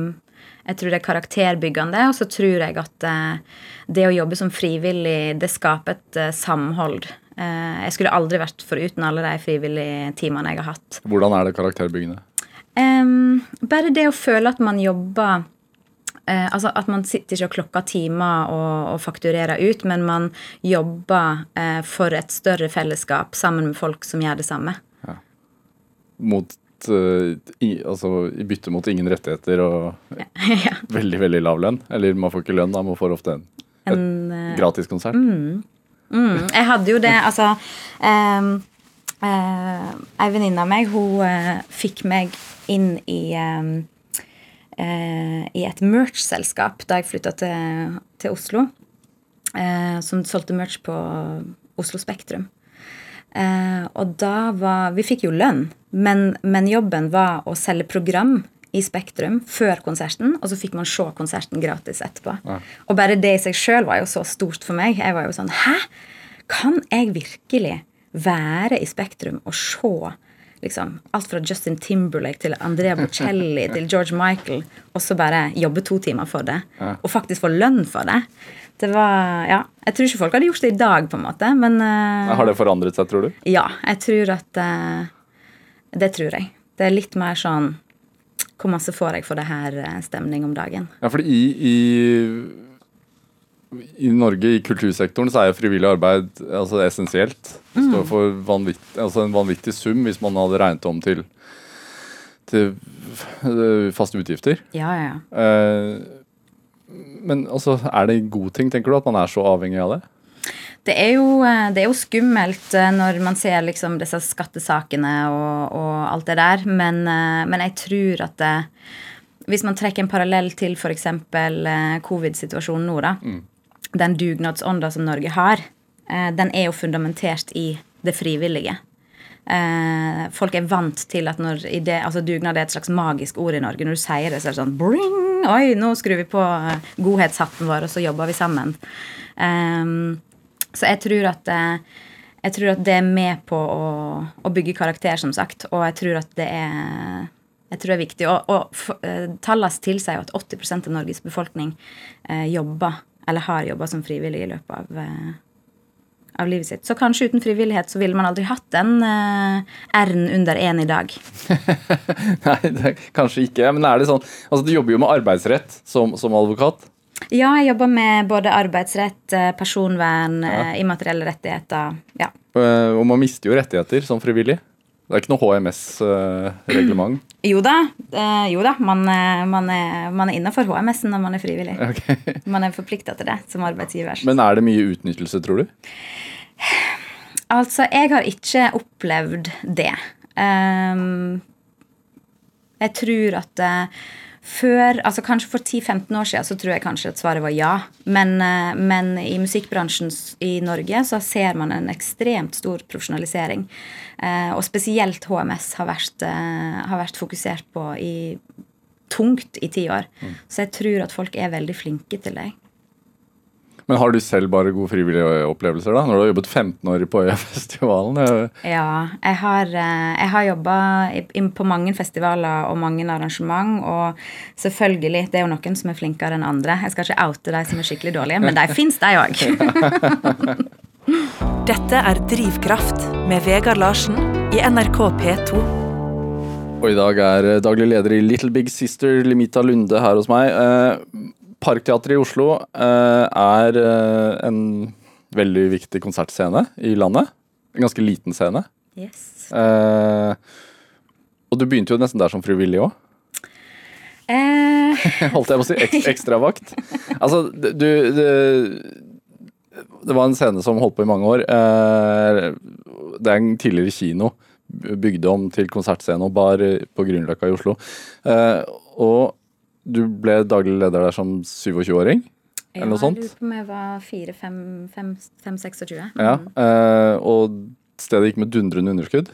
jeg tror det er karakterbyggende, og så tror jeg at eh, det å jobbe som frivillig, det skaper et eh, samhold. Eh, jeg skulle aldri vært foruten alle de frivillige timene jeg har hatt. Hvordan er det karakterbyggende? Um, bare det å føle at man jobber eh, Altså at man sitter ikke og klokker timer og, og fakturerer ut, men man jobber eh, for et større fellesskap sammen med folk som gjør det samme. Mot eh, i, altså, I bytte mot ingen rettigheter og ja. veldig veldig lav lønn? Eller man får ikke lønn, da, man får ofte en, En, et gratis konsert. Mm, jeg hadde jo det, altså um, Ei venninne av meg, hun uh, fikk meg inn i eh, I et merch-selskap da jeg flytta til, til Oslo. eh, som solgte merch på Oslo Spektrum. Eh, og da var Vi fikk jo lønn, men, men jobben var å selge program i Spektrum før konserten, og så fikk man se konserten gratis etterpå. Og bare det i seg sjøl var jo så stort for meg. Jeg var jo sånn Hæ? Kan jeg virkelig være i Spektrum og se liksom, alt fra Justin Timberlake til Andrea Bocelli til George Michael, og så bare jobbe to timer for det, og faktisk få lønn for det? Det var, ja, Jeg tror ikke folk hadde gjort det i dag, på en måte, men uh, Har det forandret seg, tror du? ja, jeg tror at uh, Det tror jeg. Det er litt mer sånn Hvor masse får jeg for det her eh, stemning om dagen? Ja, fordi i, i, i Norge, i kultursektoren, så er jo frivillig arbeid altså, essensielt. Det Mm. står for vanvitt, altså en vanvittig sum hvis man hadde regnet om til, til faste utgifter. Ja, ja, ja. Eh, men altså, er det en god ting, tenker du, at man er så avhengig av det? Det er, jo, eh, det er jo skummelt eh, når man ser liksom disse skattesakene og, og alt det der, men, eh, men jeg tror at det, hvis man trekker en parallell til f.eks. covid-situasjonen nå, da, den dugnadsånda som Norge har, eh, den er jo fundamentert i det frivillige. Eh, folk er vant til at når det, altså dugnad er et slags magisk ord i Norge. Når du sier det, så er det sånn bring, Oi, nå skrur vi på eh, godhetshatten vår, og så jobber vi sammen. Så jeg tror at jeg tror at det er med på å, å bygge karakter, som sagt. Og jeg tror at det er tror det er viktig. Og, og tallene tilsier jo at 80% av Norges befolkning eh, jobber, eller har jobba som frivillig i løpet av, eh, av livet sitt. Så kanskje uten frivillighet så ville man aldri hatt den eh, R-en under én i dag. Nei, det, kanskje ikke. Men er det sånn Altså, du jobber jo med arbeidsrett som, som advokat. Ja, jeg jobber med både arbeidsrett, eh, personvern, ja. immaterielle rettigheter. Ja. Og man mister jo rettigheter som frivillig. Det er ikke noe HMS-reglement. Jo da, eh, jo da man, eh, man er, man er innafor HMS-en når man er frivillig. Man er forplikta til det som arbeidsgiver. Men er det mye utnyttelse, tror du? Altså, jeg har ikke opplevd det. Um, jeg tror at eh, før, altså Kanskje for 10-15 år siden så tror jeg kanskje at svaret var ja. Men, eh, men i musikkbransjen i Norge så ser man en ekstremt stor profesjonalisering. Eh, og spesielt HMS har vært, eh, har vært fokusert på i, tungt i ti år. Så jeg tror at folk er veldig flinke til det. Men har du selv bare gode frivillige opplevelser, da? Når du har jobbet 15 år på Øyafestivalen? eh, Ja, jeg har, eh, jeg har jobba på mange festivaler og mange arrangement. Og selvfølgelig, det er jo noen som er flinkere enn andre. Jeg skal ikke oute de som er skikkelig dårlige, men de fins, de òg. Dette er Drivkraft med Vegard Larsen i NRK P2. Og i dag er eh, daglig leder i Little Big Sister, Limita Lunde, her hos meg. Parkteatret i Oslo eh, er eh, en veldig viktig konsertscene i landet. En ganske liten scene. Yes. Eh, og du begynte jo nesten der som frivillig òg. Eh, Holdt jeg på å si. Ek ekstravakt. Altså, du det, det var en scene som holdt på i mange år. Eh, det er en tidligere kino. Bygde om til konsertscene og bar på Grünerløkka i Oslo. Eh, og du ble daglig leder der som 27-åring? Eller noe sånt? Jeg lurer på om jeg var 4-5-26. Ja. Eh, og stedet gikk med dundrende underskudd.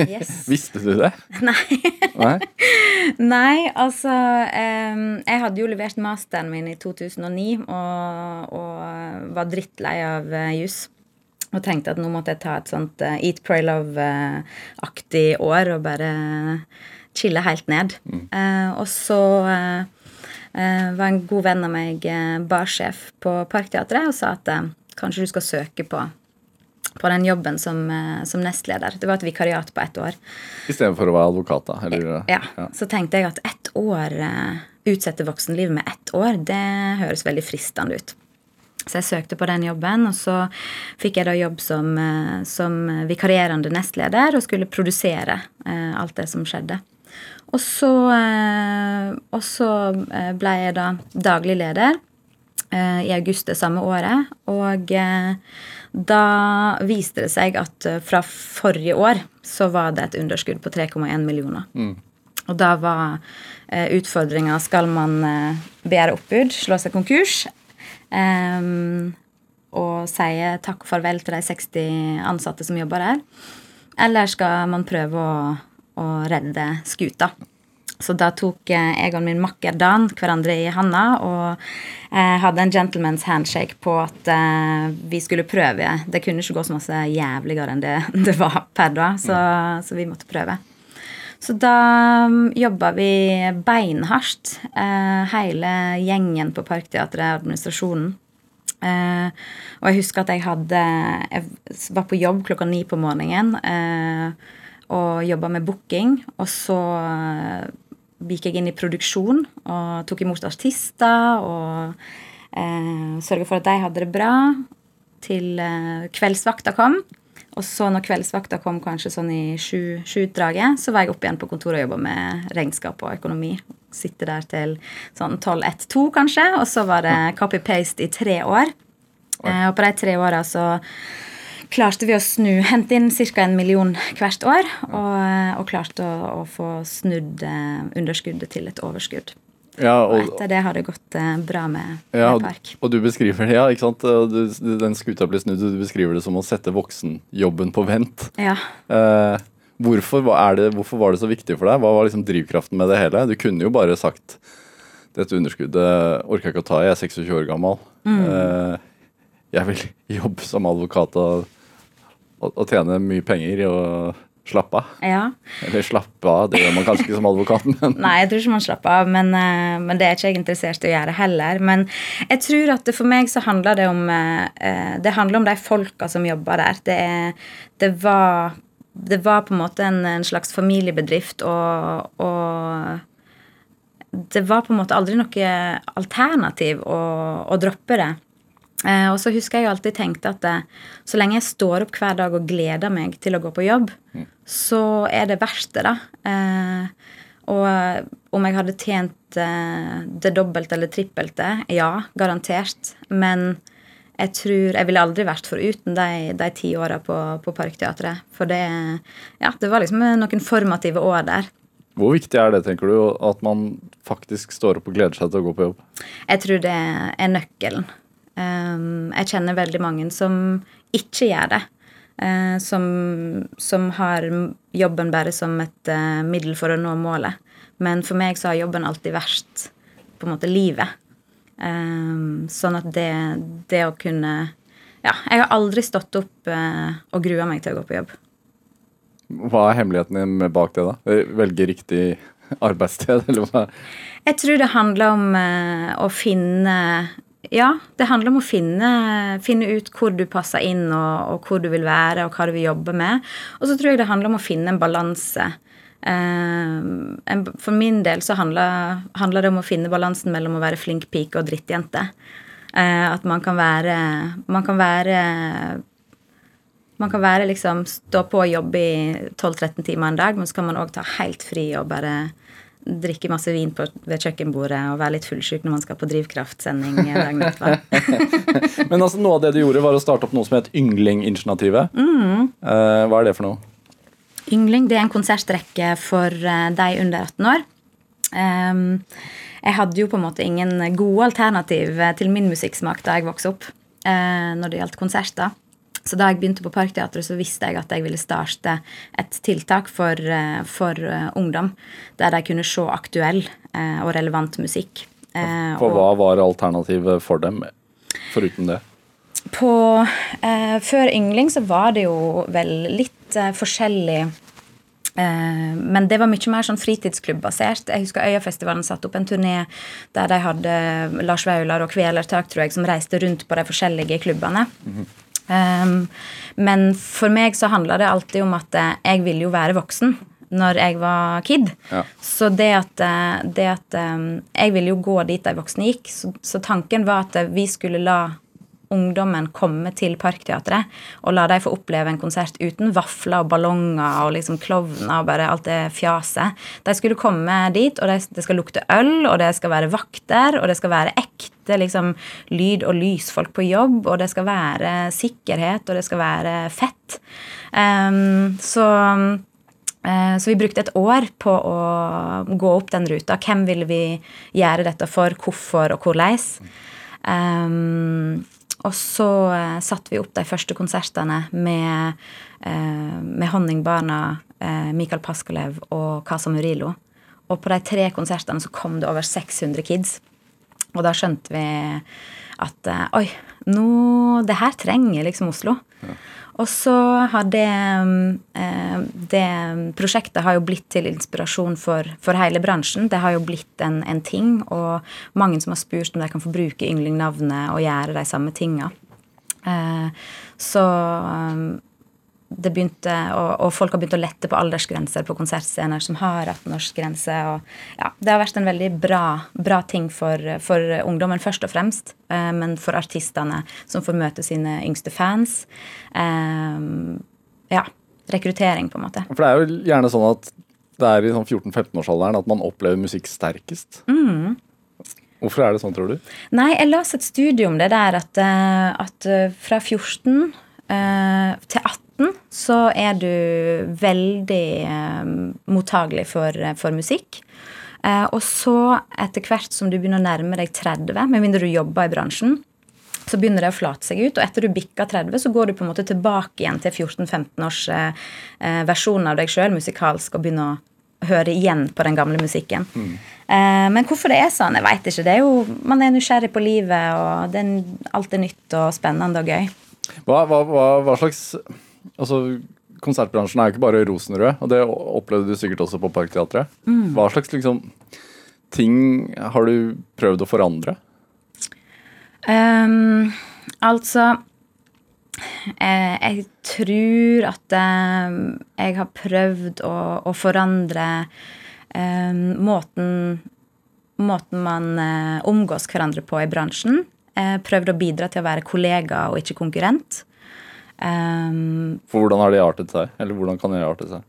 Yes. Visste du det? Nei. Nei? Nei, altså em, Jeg hadde jo levert masteren min i 2009 og, og var drittlei av uh, juss. Og tenkte at nå måtte jeg ta et sånt uh, Eat, Pray, Love-aktig år og bare chille helt ned. Eh, og så eh, eh, var en god venn av meg barsjef på Parkteatret og sa at kanskje du skal søke på, på den jobben som, som nestleder. Det var et vikariat på ett år. Istedenfor å være advokat, da? Eller, Ja, Så tenkte jeg at ett år, utsette voksenlivet med ett år, det høres veldig fristende ut. Så jeg søkte på den jobben, og så fikk jeg da jobb som, som vikarierende nestleder og skulle produsere eh, alt det som skjedde. Og så, eh, og så eh, ble jeg da daglig leder eh, i august det samme året. Og da viste det seg at fra forrige år så var det et underskudd på 3,1 millioner. Og da var utfordringa skal man begjære oppbud, slå seg konkurs, og si takk og farvel til de 60 ansatte som jobber der, eller skal man prøve å, å redde skuta? Så da tok eh, jeg og min makker Dan hverandre i handa og eh, hadde en gentleman's handshake på at eh, vi skulle prøve. Det kunne ikke gå så masse jævligere enn det det var per da, så, så vi måtte prøve. Så da um, jobba vi beinhardt, eh, hele gjengen på Parkteatret, administrasjonen. Eh, og jeg husker at jeg hadde Jeg var på jobb klokka ni på morgenen eh, og jobba med booking. Og så eh, gikk jeg inn i produksjon og tok imot artister og eh, sørga for at de hadde det bra til eh, kveldsvakta kom. Og så når kveldsvakta kom kanskje sånn i sju- sju-utdraget, så var jeg opp igjen på kontoret og jobba med regnskap og økonomi. Sitte der til sånn 12-1-2 kanskje, og så var det copy-paste i tre år. Eh, og på de tre åra så klarte vi å snu, hente inn ca. en million hvert år, og, og klarte å, å få snudd eh, underskuddet til et overskudd. Ja, Og og, etter det har det gått eh, bra med, Ja, med Park. og du beskriver det, ja, ikke sant? Du, den skuta blir snudd, du beskriver det som å sette voksenjobben på vent. Ja. Eh, hvorfor, det, hvorfor var det så viktig for deg? Hva var liksom drivkraften med det hele? Du kunne jo bare sagt dette underskuddet orker jeg ikke å ta, jeg er 26 år gammel. Eh, jeg vil jobbe som advokat og, og, å tjene mye penger og slappe av. ja. Eller slappe av, det gjør man kanskje ikke som advokat, men Nei, jeg tror ikke man slapper av, men, eh, men det er ikke jeg interessert i å gjøre heller. Men jeg tror at det, for meg så handler det om eh, eh, Det handler om de folka som jobber der. Det, er, det, var, det var på en måte en, en slags familiebedrift, og, og det var på en måte aldri noe alternativ å, å droppe det. Eh, og så husker jeg alltid tenkte at det, så lenge jeg står opp hver dag og gleder meg til å gå på jobb, så er det verdt det, da. Eh, og eh, om jeg hadde tjent eh, det dobbelte eller trippelte, ja, garantert. Men jeg tror Jeg ville aldri vært foruten de, de ti åra på, på Parkteatret. For det, ja, det var liksom noen formative år der. Hvor viktig er det, tenker du, at man faktisk står opp og gleder seg til å gå på jobb? Jeg tror det er nøkkelen. Jeg kjenner veldig mange som ikke gjør det. eh, som, som har jobben bare som et eh, middel for å nå målet. Men for meg så har jobben alltid vært på en måte livet. Sånn at det, det å kunne Ja, jeg har aldri stått opp eh, og grua meg til å gå på jobb. Hva er hemmeligheten bak det, da? Velge riktig arbeidssted, eller hva? Jeg tror det handler om å finne Ja, det handler om å finne, finne ut hvor du passer inn, og, og hvor du vil være, og hva du vil jobbe med. Og så tror jeg det handler om å finne en balanse. Eh, for min del så handler, handler det om å finne balansen mellom å være flink pike og drittjente. Eh, at man kan være Man kan være man kan være liksom stå på og jobbe i 12-13 timer en dag, men så kan man òg ta helt fri og bare drikke masse vin på, ved kjøkkenbordet og være litt fullsjuk når man skal på Drivkraftsending dagen. Men altså, noe av det du gjorde, var å starte opp noe som het Yngling-initiativet. Uh, hva er det for noe? Yngling det er en konsertrekke for uh, de under 18 år. Um, jeg hadde jo på en måte ingen gode alternativ eh, til min musikksmak da jeg vokste opp uh, når det gjaldt konserter. Så da jeg begynte på Parkteatret, så visste jeg at jeg ville starte et tiltak for, eh, for eh, ungdom. Der de kunne se aktuell eh, og relevant musikk. For hva var alternativet for dem, foruten det? På, eh, før Yngling så var det jo vel litt eh, forskjellig eh, men det var mye mer sånn fritidsklubbasert. Jeg husker Øyafestivalen satte opp en turné der de hadde Lars Vaular og Kvelertak tror jeg, som reiste rundt på de forskjellige klubbene. Um, men for meg så handla det alltid om at eh, jeg ville jo være voksen når jeg var kid. Ja. Så det at, eh, det at eh, Jeg ville jo gå dit de voksne gikk, så, så tanken var at vi skulle la ungdommen komme til Parkteatret og la dem få oppleve en konsert uten vafler og ballonger og liksom klovner og bare alt det fjaset. De skulle komme dit, og det, skal lukte øl, og det skal være vakter, og det skal være ekte liksom, lyd- og lysfolk på jobb, og det skal være sikkerhet, og det skal være fett. Um, så Eh, Så vi brukte et år på å gå opp den ruta. Hvem ville vi gjøre dette for, hvorfor og hvordan? Um, og så uh, satte vi opp de første konsertene med, eh, med Honningbarna, eh, Mikael Paskolev og Casa Murilo. Og på de tre konsertene så kom det over 600 kids. Og da skjønte vi at eh, oi, nå Det her trenger liksom Oslo. Og så har det, eh, det prosjektet har jo blitt til inspirasjon for, for hele bransjen. Det har jo blitt en, en ting, og mange som har spurt om de kan få bruke ynglingnavnet og gjøre de samme tinga. Eh, så eh, det begynte, og, og folk har begynt å lette på aldersgrenser på konsertscener som har 18-årsgrense. ja, Det har vært en veldig bra, bra ting for, for ungdommen først og fremst, eh, men for artistene som får møte sine yngste fans. Eh, ja, rekruttering, på en måte. For det er jo gjerne sånn at det er i sånn 14-15-årsalderen at man opplever musikk sterkest. Hvorfor er det sånn, tror du? Nei, jeg leste et studie om det der at, eh, at eh, fra 14 eh, til 18 så er du veldig eh, mottagelig for, for musikk. Eh, og så, etter hvert som du begynner å nærme deg 30, med mindre du jobber i bransjen, så begynner det å flate seg ut. Og etter du bikker 30, så går du på en måte tilbake igjen til 14-15 års eh, eh, versjon av deg sjøl musikalsk og begynner å høre igjen på den gamle musikken. Eh, men hvorfor det er sånn, jeg veit ikke. Det er jo, Man er nysgjerrig på livet, og det er, alt er nytt og spennende og gøy. Hva, hva, hva, hva slags Altså, konsertbransjen er jo ikke bare rosenrød, og det opplevde du sikkert også på Parkteatret. Hva slags liksom ting har du prøvd å forandre? Um, altså eh, Jeg tror at eh, jeg har prøvd å, å forandre eh, måten Måten man eh, omgås hverandre på i bransjen. Prøvd å bidra til å være kollega og ikke konkurrent. Ehm, For hvordan har det artet seg? Eller hvordan kan det arte seg?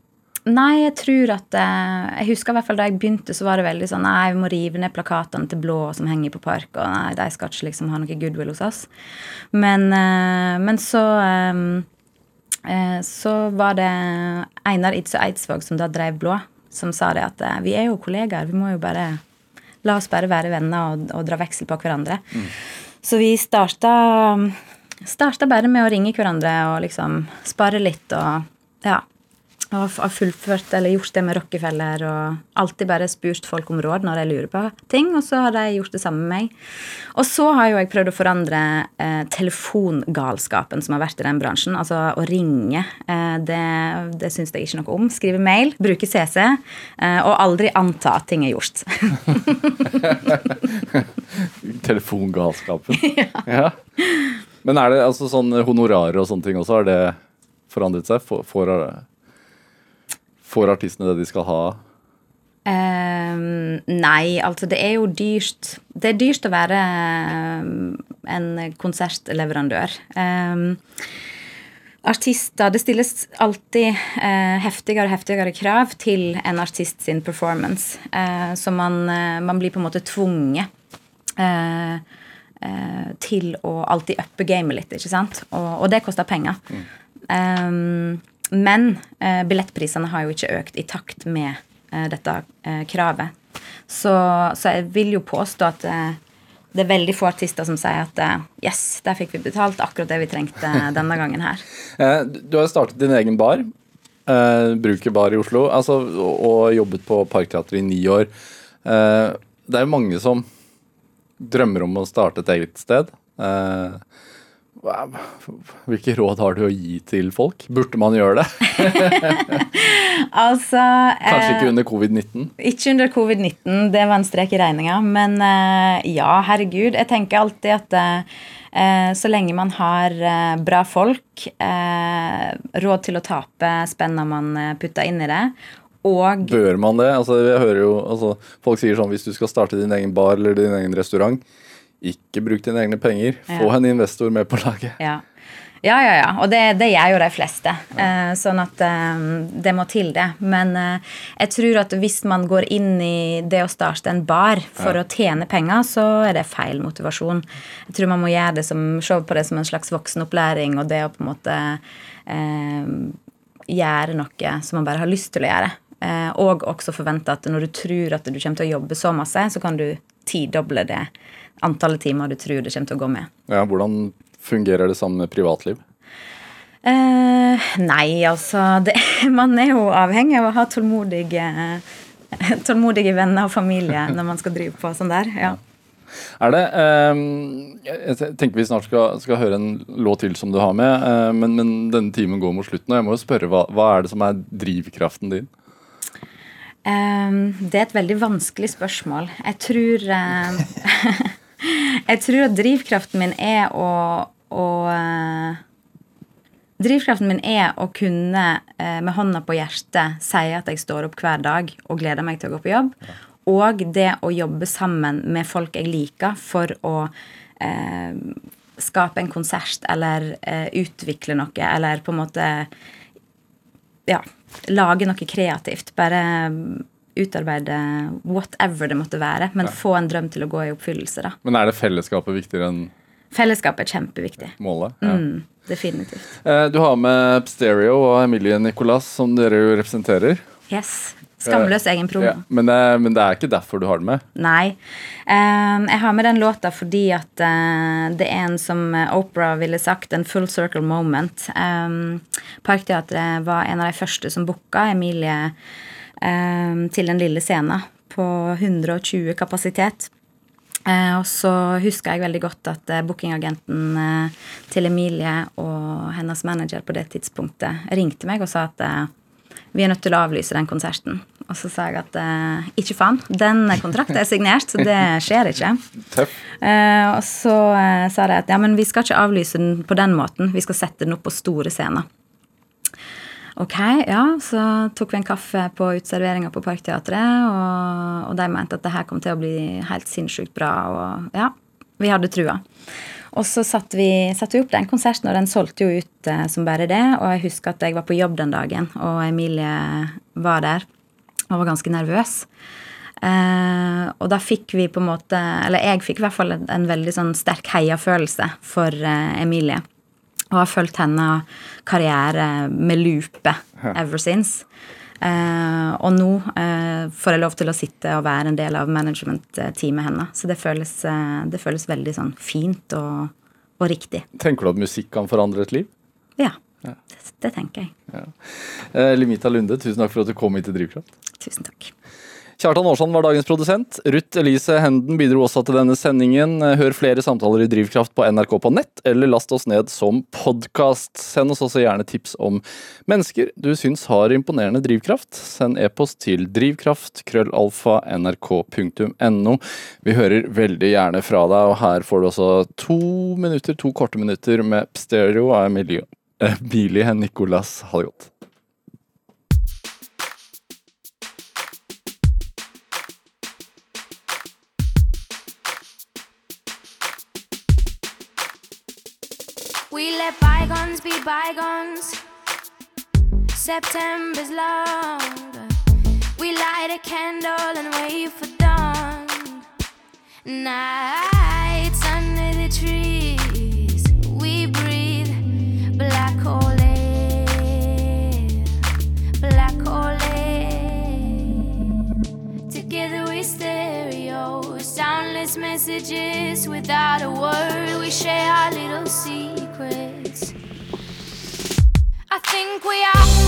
Nei, jeg tror at eh, Jeg husker i hvert fall da jeg begynte, så var det veldig sånn Nei, vi må rive ned plakatene til blå som henger på park, og nei, de skal ikke liksom ha noe goodwill hos oss. Men, eh, men så eh, eh, Så var det Einar Idsø Eidsvåg som da drev Blå, som sa det at vi er jo kollegaer, vi må jo bare La oss bare være venner og, og dra veksel på hverandre. Så vi starta, starta bare med å ringe hverandre og liksom spare litt og ja. Og har fullført eller gjort det med Rockefeller og alltid bare spurt folk om råd når jeg lurer på ting, og så har de gjort det samme med meg. Og så har jo jeg prøvd å forandre eh, telefongalskapen som har vært i den bransjen. Altså å ringe. Eh, det det syns jeg ikke noe om. Skrive mail, bruke CC, eh, og aldri anta at ting er gjort. Telefongalskapen. ja. ja. Men er det altså sånn honorarer og sånne ting også, har det forandret seg? Får, får, artistene det de skal ha? Um, nei, altså det er jo dyrt Det er dyrt å være ehm, en konsertleverandør. Um, artister Det stilles alltid uh, heftigere og heftigere krav til en artist sin performance. Uh, så man, uh, man blir på en måte tvunget eh, til å alltid uppe gamet litt, ikke sant? Og, og det koster penger. Ehm, men eh, billettprisene har jo ikke økt i takt med eh, dette eh, kravet. Så, så jeg vil jo påstå at eh, det er veldig få artister som sier at eh, yes, der fikk vi betalt akkurat det vi trengte denne gangen her. Eh, Du har startet din egen bar, Bruker bar i Oslo, altså, og, og jobbet på Parkteatret i ni år. Eh, det er jo mange som drømmer om å starte et eget sted. Eh, hvilke råd har du å gi til folk? Burde man gjøre det? Altså Kanskje eh, ikke under covid-19? Ikke under covid-19, det var en strek i regninga. Men eh, ja, herregud. Jeg tenker alltid at eh, så lenge man har eh, bra folk, eh, råd til å tape spenna man eh, putter inn i det, og Bør man det? Altså, jeg hører jo, altså, folk sier sånn hvis du skal starte din egen bar eller din egen restaurant, ikke bruk dine egne penger. Få Ja. en investor med på laget. Ja. Ja, ja, ja. Og det, det gjør jo de fleste. Eh, sånn at eh, det må til, det. Men eh, jeg tror at hvis man går inn i det å starte en bar for å tjene penger, så er det feil motivasjon. Jeg tror man må gjøre det som, se på det som en slags voksenopplæring, og det å på en måte eh, gjøre noe som man bare har lyst til å gjøre. Eh, og også forvente at når du tror at du kommer til å jobbe så masse, så kan du tidoble det antallet timer du tror det kommer til å gå med. Ja, hvordan fungerer det sammen med privatliv? Eh, nei, altså det, Man er jo avhengig av å ha tålmodige, tålmodige venner og familie når man skal drive på sånn der. ja. Er det ehm, Jeg tenker vi snart skal, skal høre en låt til som du har med, eh, men, men denne timen går mot slutten, og jeg må jo spørre hva, hva er det som er drivkraften din? Det er et veldig vanskelig spørsmål. Jeg tror Jeg tror at drivkraften min er å, å eh, Drivkraften min er å kunne eh, med hånda på hjertet si at jeg står opp hver dag og gleder meg til å gå på jobb. Og det å jobbe sammen med folk jeg liker, for å eh, skape en konsert eller eh, utvikle noe, eller på en måte ja, lage noe kreativt. Bare utarbeide whatever det måtte være, men få en drøm til å gå i oppfyllelse. da. Men er det fellesskapet viktigere enn Fellesskapet er kjempeviktig. målet? Ja. Mm, definitivt. Eh, Du har med Stereo og Emilie Nicolas, som dere jo representerer. Yes. Skamløs egen promo. Ja, men, det, men det er ikke derfor du har den med? Nei. Ehm, jeg har med den låta fordi at eh, det er en som Opera ville sagt, en full circle moment. Um, Parkteatret var en av de første som booka Emilie ehm, til den lille scenen på 120 kapasitet. Eh, og så husker jeg veldig godt at eh, bookingagenten eh, til Emilie og hennes manager på det tidspunktet ringte meg og sa at eh, vi er nødt til å avlyse den konserten. Og så sa jeg at eh, ikke faen, den kontrakten er signert, så det skjer ikke. Eh, og så eh, sa de at ja, men vi skal ikke avlyse den på den måten, vi skal sette den opp på store scener. Ok, ja, så tok vi en kaffe på uteserveringa på Parkteatret, og, og de mente at det her kom til å bli helt sinnssykt bra, og ja, vi hadde trua. Og så satte vi, satte vi opp den konserten, og den solgte jo ut eh, som bare det. Og jeg husker at jeg var på jobb den dagen, og Emilie var der og var ganske nervøs. Eh, og da fikk vi på en måte Eller jeg fikk i hvert fall en, en veldig sånn sterk heiafølelse for eh, Emilie. Og har fulgt hennes karriere med lupe ever since. Eh, og nå eh, får jeg lov til å sitte og være en del av management-teamet hennes. Så det føles, eh, det føles veldig sånn fint og, og riktig. Tenker du at musikk kan forandre et liv? Ja, det, det tenker jeg. Eh, Limita Lunde, tusen takk for at du kom hit til Drivkraft. Tusen takk. Kjartan Aarsand var dagens produsent. Ruth Elise Henden bidro også til denne sendingen. Hør flere samtaler i Drivkraft på NRK på nett, eller last oss ned som podkast. Send oss også gjerne tips om mennesker du syns har imponerende drivkraft. Send e-post til drivkraft-nrk.no. Vi hører veldig gjerne fra deg, og her får du også to minutter, to korte minutter med stereo av Emilie Emilie Nicolas. Ha det godt. Let bygones be bygones. September's long. We light a candle and wait for dawn. Nights under the trees. Soundless messages without a word. We share our little secrets. I think we are.